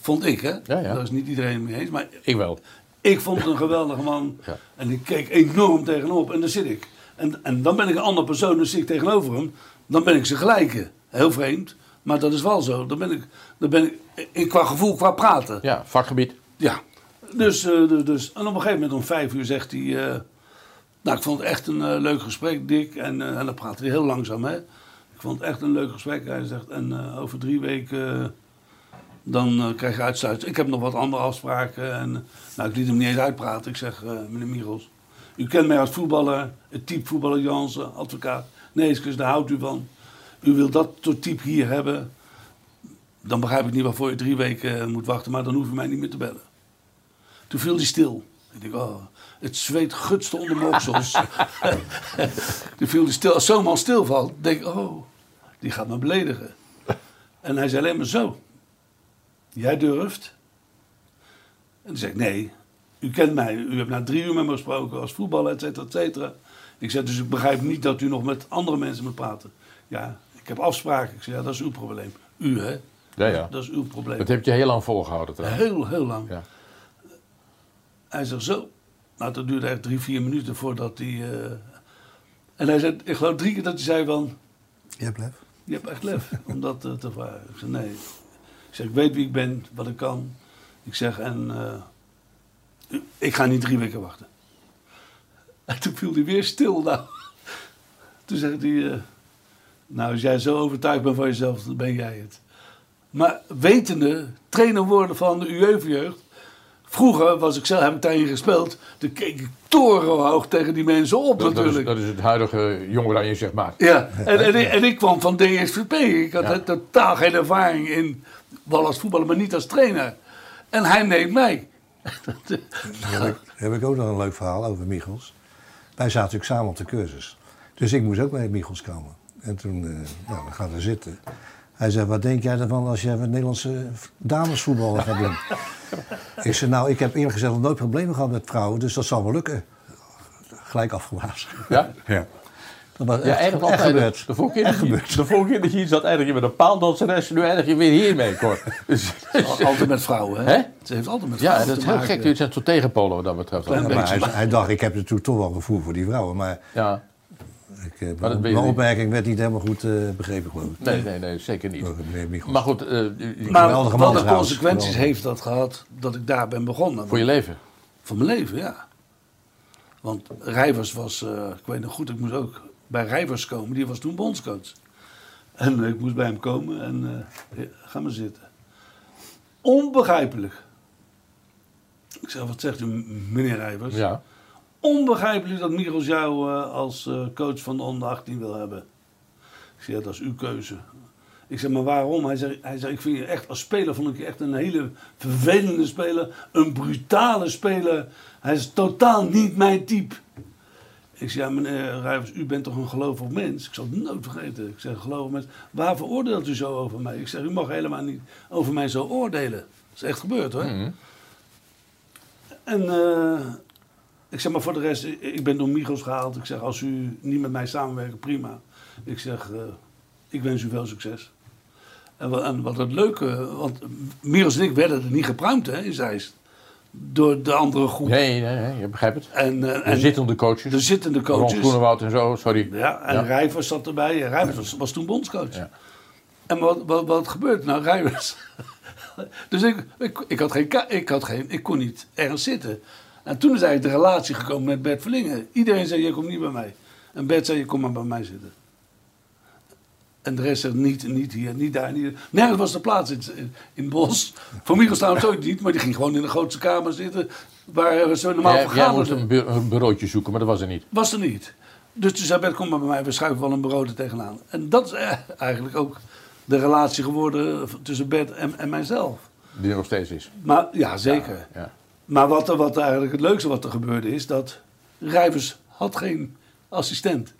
Vond ik, hè? Ja, ja. Daar is niet iedereen mee eens. Maar Ik wel. ik vond het een geweldige man. Ja. En ik keek enorm tegenop. En daar zit ik. En, en dan ben ik een andere persoon, dan zit ik tegenover hem. Dan ben ik zijn gelijke. Heel vreemd. Maar dat is wel zo. Dan ben ik, dan ben ik in, qua gevoel, qua praten. Ja, vakgebied. Ja. Dus, eh, dus, dus, en op een gegeven moment om vijf uur zegt hij... eh, nou, ik vond het echt een eh, leuk gesprek, Dick. En, eh, en dan praatte hij heel langzaam, hè. Ik vond het echt een leuk gesprek. Hij zegt, en eh, over drie weken... dan krijg je uitsluiting. Ik heb nog wat andere afspraken. En, nou, ik liet hem niet eens uitpraten. Ik zeg, meneer Michels... U kent mij als voetballer, het type voetballer Jansen, advocaat. Nee, daar houdt u van. U wil dat soort type hier hebben. Dan begrijp ik niet waarvoor je drie weken moet wachten, maar dan hoef je mij niet meer te bellen. Toen viel hij stil. Ik denk, oh, het zweet gutste onder mijn oksels. Toen viel hij stil. Als zo'n man stilvalt, denk ik, oh, die gaat me beledigen. En hij zei alleen maar zo. Jij durft? En toen zei ik, nee, u kent mij. U hebt na drie uur met me gesproken als voetballer, et cetera, et cetera. Ik zei, dus ik begrijp niet dat u nog met andere mensen moet praten. Ja, ik heb afspraken. Ik zei, ja, dat is uw probleem. U, hè? Ja, ja. Dat is uw probleem. Dat heb je heel lang volgehouden trouwens. Heel, heel lang. Ja. Hij zegt zo. Nou, dat duurde echt drie, vier minuten voordat hij... eh, En hij zei, ik geloof drie keer dat hij zei van... Je hebt lef. Je hebt echt lef om dat te vragen. Ik zeg, nee. Ik zeg, ik weet wie ik ben, wat ik kan. Ik zeg, en... eh, ik ga niet drie weken wachten. En toen viel hij weer stil. Nou. Toen zegt hij... eh, nou, als jij zo overtuigd bent van jezelf, dan ben jij het. Maar wetende, trainer worden van de UEFA-jeugd. Vroeger was ik zelf, heb ik daarin gespeeld. Toen keek ik torenhoog tegen die mensen op Dat, dat, is, natuurlijk. dat is het huidige Oranje, zeg maar. Ja, en, en, ik- en ik kwam van DSVP. Ik had Ja. totaal geen ervaring in, wel als voetballer, maar niet als trainer. En hij neemt mij. Daar heb, ik, daar heb ik ook nog een leuk verhaal over Michels. Wij zaten natuurlijk samen op de cursus. Dus ik moest ook bij Michels komen. En toen, eh nou, we gaan er zitten. Hij zei, wat denk jij ervan als jij met Nederlandse damesvoetbal gaat doen? ik zei, nou, ik heb eerlijk gezegd nog nooit problemen gehad met vrouwen, dus dat zal wel lukken. Gelijk afgeblazen. Ja? Ja. Dat was Ja, echt, eigenlijk echt gebeurd. De vorige keer, Echt dat je, gebeurd. de vorige keer dat je hier zat, eindig je met een paaldanseres. Nu eindig je weer hiermee, Cor. Dus, Altijd met vrouwen, hè? Ze heeft altijd met ja, vrouwen dat is heel maken. gek. Zijn tot tegenpolen wat dat betreft. Maar hij, hij dacht, ik heb natuurlijk toch wel gevoel voor die vrouwen. Maar Ja. Ik, eh, Maar mijn opmerking werd niet helemaal goed eh, begrepen, geloof ik. Nee, nee, nee, zeker niet. Michels. Maar goed, eh, u- u- Maar wat de trouwens. consequenties Geweldig. heeft dat gehad dat ik daar ben begonnen. voor je leven. Van mijn leven, ja. Want Rijvers was, eh, ik weet nog goed, ik moest ook bij Rijvers komen. Die was toen bondscoach. En ik moest bij hem komen en eh, ga maar zitten. Onbegrijpelijk. Ik zeg, wat zegt u, meneer Rijvers? Ja. Onbegrijpelijk dat Michels jou eh, als eh, coach van de onder 18 wil hebben. Ik zeg, dat is uw keuze. Ik zeg, maar waarom? Hij zei, hij zei, ik vind je echt als speler vond ik je echt een hele vervelende speler. Een brutale speler. Hij is totaal niet mijn type. Ik zeg, ja meneer Rijvers, u bent toch een gelovig mens? Ik zal het nooit vergeten. Ik zeg, gelovig mens. Waar veroordeelt u zo over mij? Ik zeg, u mag helemaal niet over mij zo oordelen. Dat is echt gebeurd hoor. Mhm. En eh, ik zeg maar voor de rest, ik- ben door Migos gehaald. Ik zeg, als u niet met mij samenwerkt, prima. Ik zeg, eh, ik wens u veel succes. En wat, en wat het leuke, want Migos en ik werden er niet gepruimd hè, in Zeist. Door de andere groep. Nee, nee, nee, je begrijpt het. En, De en zittende coaches. de zittende Ron coaches. Groenewoud en zo, sorry. Ja, en Ja. Rijvers zat erbij. Rijvers was, was toen bondscoach. Ja. En wat, wat, wat gebeurt nou? Rijvers. dus ik, ik, ik, had geen, ik, had geen, ik kon niet ergens zitten. En toen is eigenlijk de relatie gekomen met Bert Verlingen. Iedereen zei, je komt niet bij mij. En Bert zei, je kom maar bij mij zitten. En de rest zegt, niet, niet hier, niet daar, niet Nergens was de plaats in, in, bos. Voor Michels trouwens ook niet, maar die ging gewoon in de grootste kamer zitten. Waar we zo normaal Jij, jij moest een, bu- een bureautje zoeken, maar dat was er niet. Was er niet. Dus toen zei Bert, kom maar bij mij, we schuiven wel een bureau er tegenaan. En dat is eh, eigenlijk ook de relatie geworden tussen Bert en, en mijzelf. Die er nog steeds is. Maar ja, zeker. Ja. Maar wat, er, wat eigenlijk het leukste wat er gebeurde is dat Rijvers had geen assistent.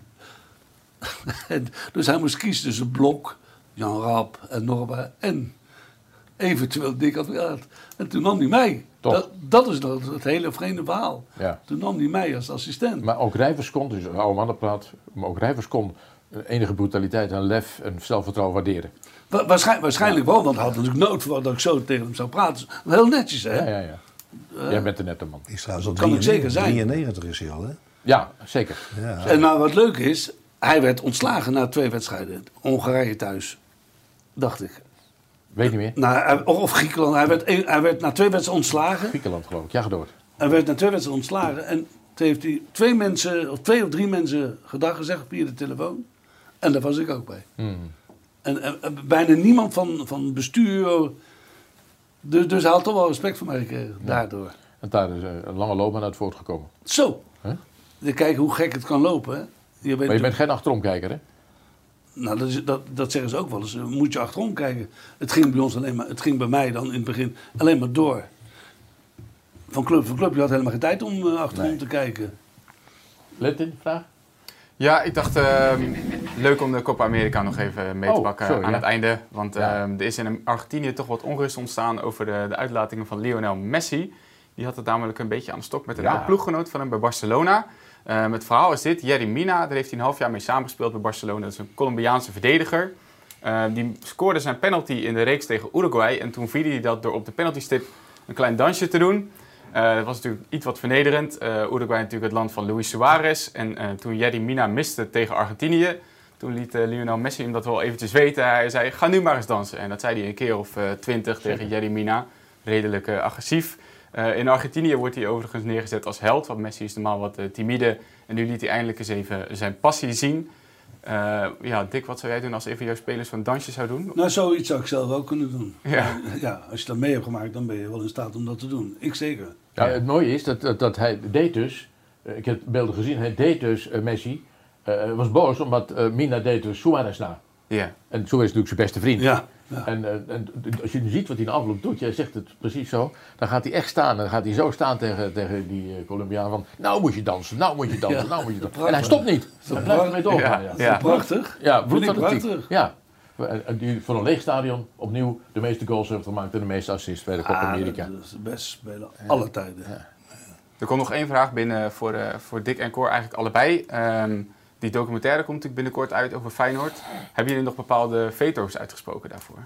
en, dus hij moest kiezen tussen Blok, Jan Rap en Norba en eventueel Dick Advocaat. En toen nam hij mij. Dat, dat is dat, het hele vreemde verhaal. Ja. Toen nam hij mij als assistent. Maar ook Rijvers kon, dus oude mannenpraat, maar ook Rijvers kon eh, enige brutaliteit en lef en zelfvertrouwen waarderen. Wa- waarschijn- waarschijnlijk wel, want hij had natuurlijk nooit verwacht dat ik zo tegen hem zou praten. Heel netjes, hè? Ja, ja, ja. Jij bent de nette man. Is trouwens al kan ik 93, zeker zijn. 93 is hij al, hè? Ja, zeker. Ja. En nou, wat leuk is, hij werd ontslagen na twee wedstrijden. Hongarije thuis, dacht ik. Weet niet meer. Nou, of Griekenland. Hij werd, hij werd na twee wedstrijden ontslagen. Griekenland geloof ik. Ja, ga door. Hij werd na twee wedstrijden ontslagen. En toen heeft hij twee mensen, of twee of drie mensen gedag gezegd via de telefoon. En daar was ik ook bij. Hmm. En, en- en bijna niemand van, van bestuur. Dus, dus hij had toch wel respect voor mij gekregen, daardoor. En daar is eh, een lange loopbaan uit voortgekomen. Zo. Hè? te kijken hoe gek het kan lopen. Hè? Je weet Maar je bent geen achteromkijker, hè? Nou, dat, is, dat, dat zeggen ze ook wel eens. Moet je achterom kijken. Het ging bij ons alleen maar, het ging bij mij dan in het begin alleen maar door. Van club voor club, je had helemaal geen tijd om eh, achterom te kijken. Lentin, vraag? Ja, ik dacht ehm, leuk om de Copa America nog even mee te Oh, pakken sorry, aan ja. het einde. Want Ja. ehm, er is in Argentinië toch wat onrust ontstaan over de, de uitlatingen van Lionel Messi. Die had het namelijk een beetje aan de stok met een Ja. oud ploeggenoot van hem bij Barcelona. Ehm, het verhaal is dit, Jerry Mina, daar heeft hij een half jaar mee samengespeeld bij Barcelona. Dat is een Colombiaanse verdediger. Die scoorde zijn penalty in de reeks tegen Uruguay. En toen vierde hij dat door op de penaltystip een klein dansje te doen. Eh, dat was natuurlijk iets wat vernederend. Eh, Uruguay natuurlijk het land van Luis Suarez. En eh, toen Jerry Mina miste tegen Argentinië, toen liet Lionel Messi hem dat wel eventjes weten. Hij zei, ga nu maar eens dansen. En dat zei hij een keer of twintig tegen Jerry Mina. Redelijk agressief. In Argentinië wordt hij overigens neergezet als held. Want Messi is normaal wat timide. En nu liet hij eindelijk eens even zijn passie zien. Ja, Dick, wat zou jij doen als een van jouw spelers zo'n dansje zou doen? Nou, zoiets zou ik zelf ook kunnen doen. Ja. ja, als je dat mee hebt gemaakt, dan ben je wel in staat om dat te doen. Ik zeker. Ja, het mooie is dat, dat, dat hij deed dus, eh, ik heb beelden gezien, hij deed dus eh, Messi, eh, was boos omdat Mina deed dus Suarez na. Ja. En Suarez is natuurlijk zijn beste vriend. Ja, ja. En, en als je nu ziet wat hij in de afloop doet, jij zegt het precies zo, dan gaat hij echt staan. Dan gaat hij zo staan tegen, tegen die Colombiaan van, nou moet je dansen, nou moet je dansen, Ja. nou moet je dansen. En hij stopt niet. dat Hij blijft ermee doorgaan. Ja, Ja. Prachtig. ja prachtig. Ja. En- en die voor een leeg stadion opnieuw de meeste goals heeft gemaakt en de meeste assists bij de Copa Ah, America. dat is de beste speler alle tijden. Er komt nog één vraag binnen voor, eh, voor Dick en Cor, eigenlijk allebei. Ehm, die documentaire komt natuurlijk binnenkort uit over Feyenoord. Hebben jullie nog bepaalde veto's uitgesproken daarvoor?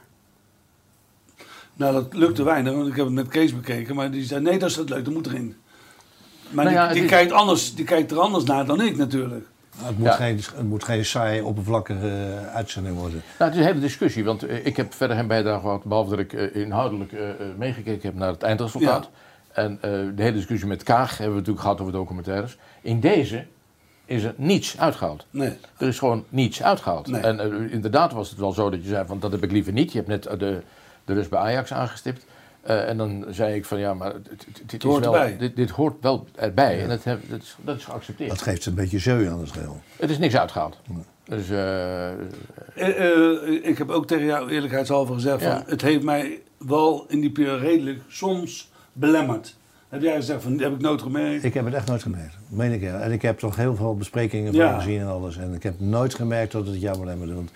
Nou, dat lukte weinig, want ik heb het met Kees bekeken. Maar die zei, nee, dat is het leuk, dat moet erin. Maar Nou die, ja, het die, is- kijkt anders, die kijkt er anders naar dan ik natuurlijk. Het, moet Ja. geen, het moet geen saai, oppervlakkige eh, uitzending worden. Nou, het is een hele discussie, want eh, ik heb verder geen bijdrage gehad, behalve dat ik eh, inhoudelijk meegekeken heb naar het eindresultaat. En de hele discussie met Kaag hebben we natuurlijk gehad over documentaires. In deze is er niets uitgehaald. Nee. Er is gewoon niets uitgehaald. Nee. En inderdaad was het wel zo dat je zei van dat heb ik liever niet. Je hebt net de, de rust bij Ajax aangestipt. Eh, en dan zei ik van ja, maar dit, is hoort wel, erbij. dit, dit hoort wel erbij. En dat, heb, dat, is, dat is geaccepteerd. Dat geeft een beetje jeu aan het geheel. Het is niks uitgehaald. Dus eh, Eh, eh, ik heb ook tegen jou eerlijkheidshalve gezegd: Ja. van, het heeft mij wel in die periode redelijk soms belemmerd. Heb jij gezegd van, heb ik nooit gemerkt? Ik heb het echt nooit gemerkt. Dat meen ik ja. En ik heb toch heel veel besprekingen van Ja. gezien en alles. En ik heb nooit gemerkt dat het jou belemmerde. Want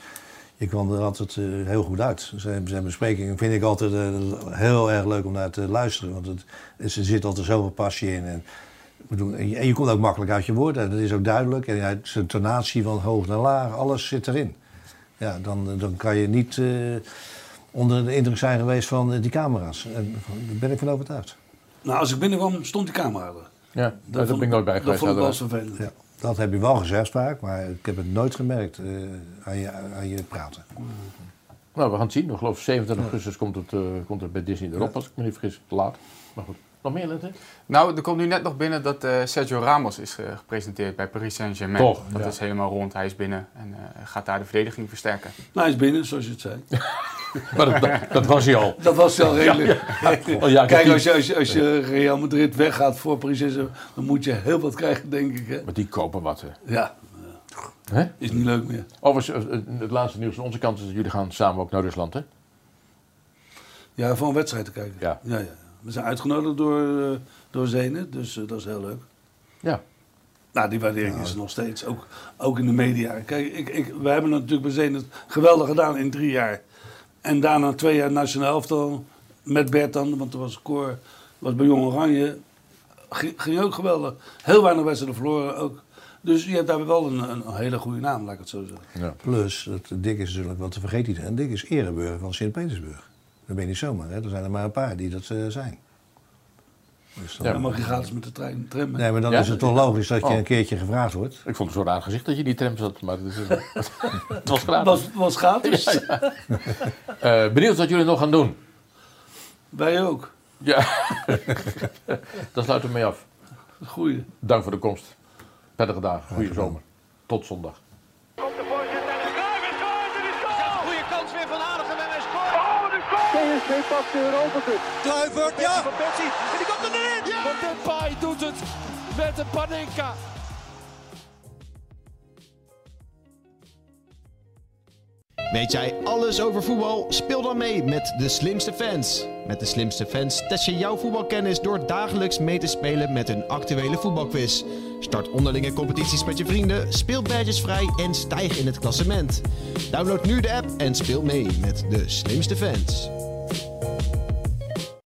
je kwam er altijd eh, heel goed uit. Zijn, zijn besprekingen vind ik altijd eh, heel erg leuk om naar te luisteren. Want het, er zit altijd zoveel passie in. En, ik bedoel, en, je, en je komt ook makkelijk uit je woorden. Dat is ook duidelijk. En ja, zijn tonatie van hoog naar laag, alles zit erin. Ja, dan, dan kan je niet eh, onder de indruk zijn geweest van eh, die camera's. En daar ben ik van overtuigd. Nou, als ik binnenkwam, stond die camera er. ja, daar ben ik nooit bij Dat geweest. vond ik wel vervelend. Ja, dat heb je wel gezegd vaak, maar ik heb het nooit gemerkt eh, aan, je, aan je praten. Nou, we gaan het zien. Ik geloof 27 augustus komt het, eh, komt het bij Disney erop, als ik me niet vergis. Te laat. Maar goed. Nog meer, Lente? Nou, er komt nu net nog binnen dat eh, Sergio Ramos is eh, gepresenteerd bij Paris Saint-Germain. Toch, Dat ja. is helemaal rond. Hij is binnen en eh, gaat daar de verdediging versterken. Nou, hij is binnen, zoals je het zei. Maar dat, dat, dat was hij al. Dat was wel redelijk. Oh, ja, Kijk, als je, als, je, als je Real Madrid weggaat voor Paris Saint-Germain, dan moet je heel wat krijgen, denk ik. Hè? Maar die kopen wat. Hè? Ja, Hè? is niet leuk meer. Overigens, eh, eh, het laatste nieuws van onze kant is dat jullie gaan samen ook naar Rusland, hè? Ja, voor een wedstrijd te kijken. Ja. Ja, ja. We zijn uitgenodigd door, eh, door Zenen, dus dat is heel leuk. Ja. Nou, die waardering is er nog steeds, ook, ook in de media. Kijk, ik, ik, we hebben het natuurlijk bij Zenen geweldig gedaan in drie jaar. En daarna twee jaar nationaal elftal met Bert dan, want er was koor, was bij Jong Oranje. Ging, ging ook geweldig. Heel weinig wedstrijden verloren ook. Dus je hebt daar wel een, een hele goede naam, laat ik het zo zeggen. Plus, dat Dick is natuurlijk, wat vergeet dan, Dick is ereburger van Sint-Petersburg. Dat ben je niet zomaar, hè? er zijn er maar een paar die dat eh, zijn. Dus dan- Dan mag je gratis met de trein, tram. Nee, maar dan Ja? is het toch logisch dat je Oh. een keertje gevraagd wordt. Ik vond het zo raar gezicht dat je die tram zat, maar het, is, het was gratis. was, was gratis. Eh, benieuwd wat jullie nog gaan doen. Wij ook. Ja. Dan sluiten we mee af. Goeie. Dank voor de komst. Prettige dagen. Goede zomer. Tot zondag. Komt de voorzet en de scoort scoort! Een goede kans weer van Aardigem en hij scoort! Oh, de goal! PSV pakt de Europa Cup. Kluivert, ja! Van Persie en die komt er erin! Ja! Van Depay doet het met een Panenka. Weet jij alles over voetbal? Speel dan mee met de slimste fans. Met de slimste fans test je jouw voetbalkennis door dagelijks mee te spelen met een actuele voetbalquiz. Start onderlinge competities met je vrienden, speel badges vrij en stijg in het klassement. Download nu de app en speel mee met de slimste fans.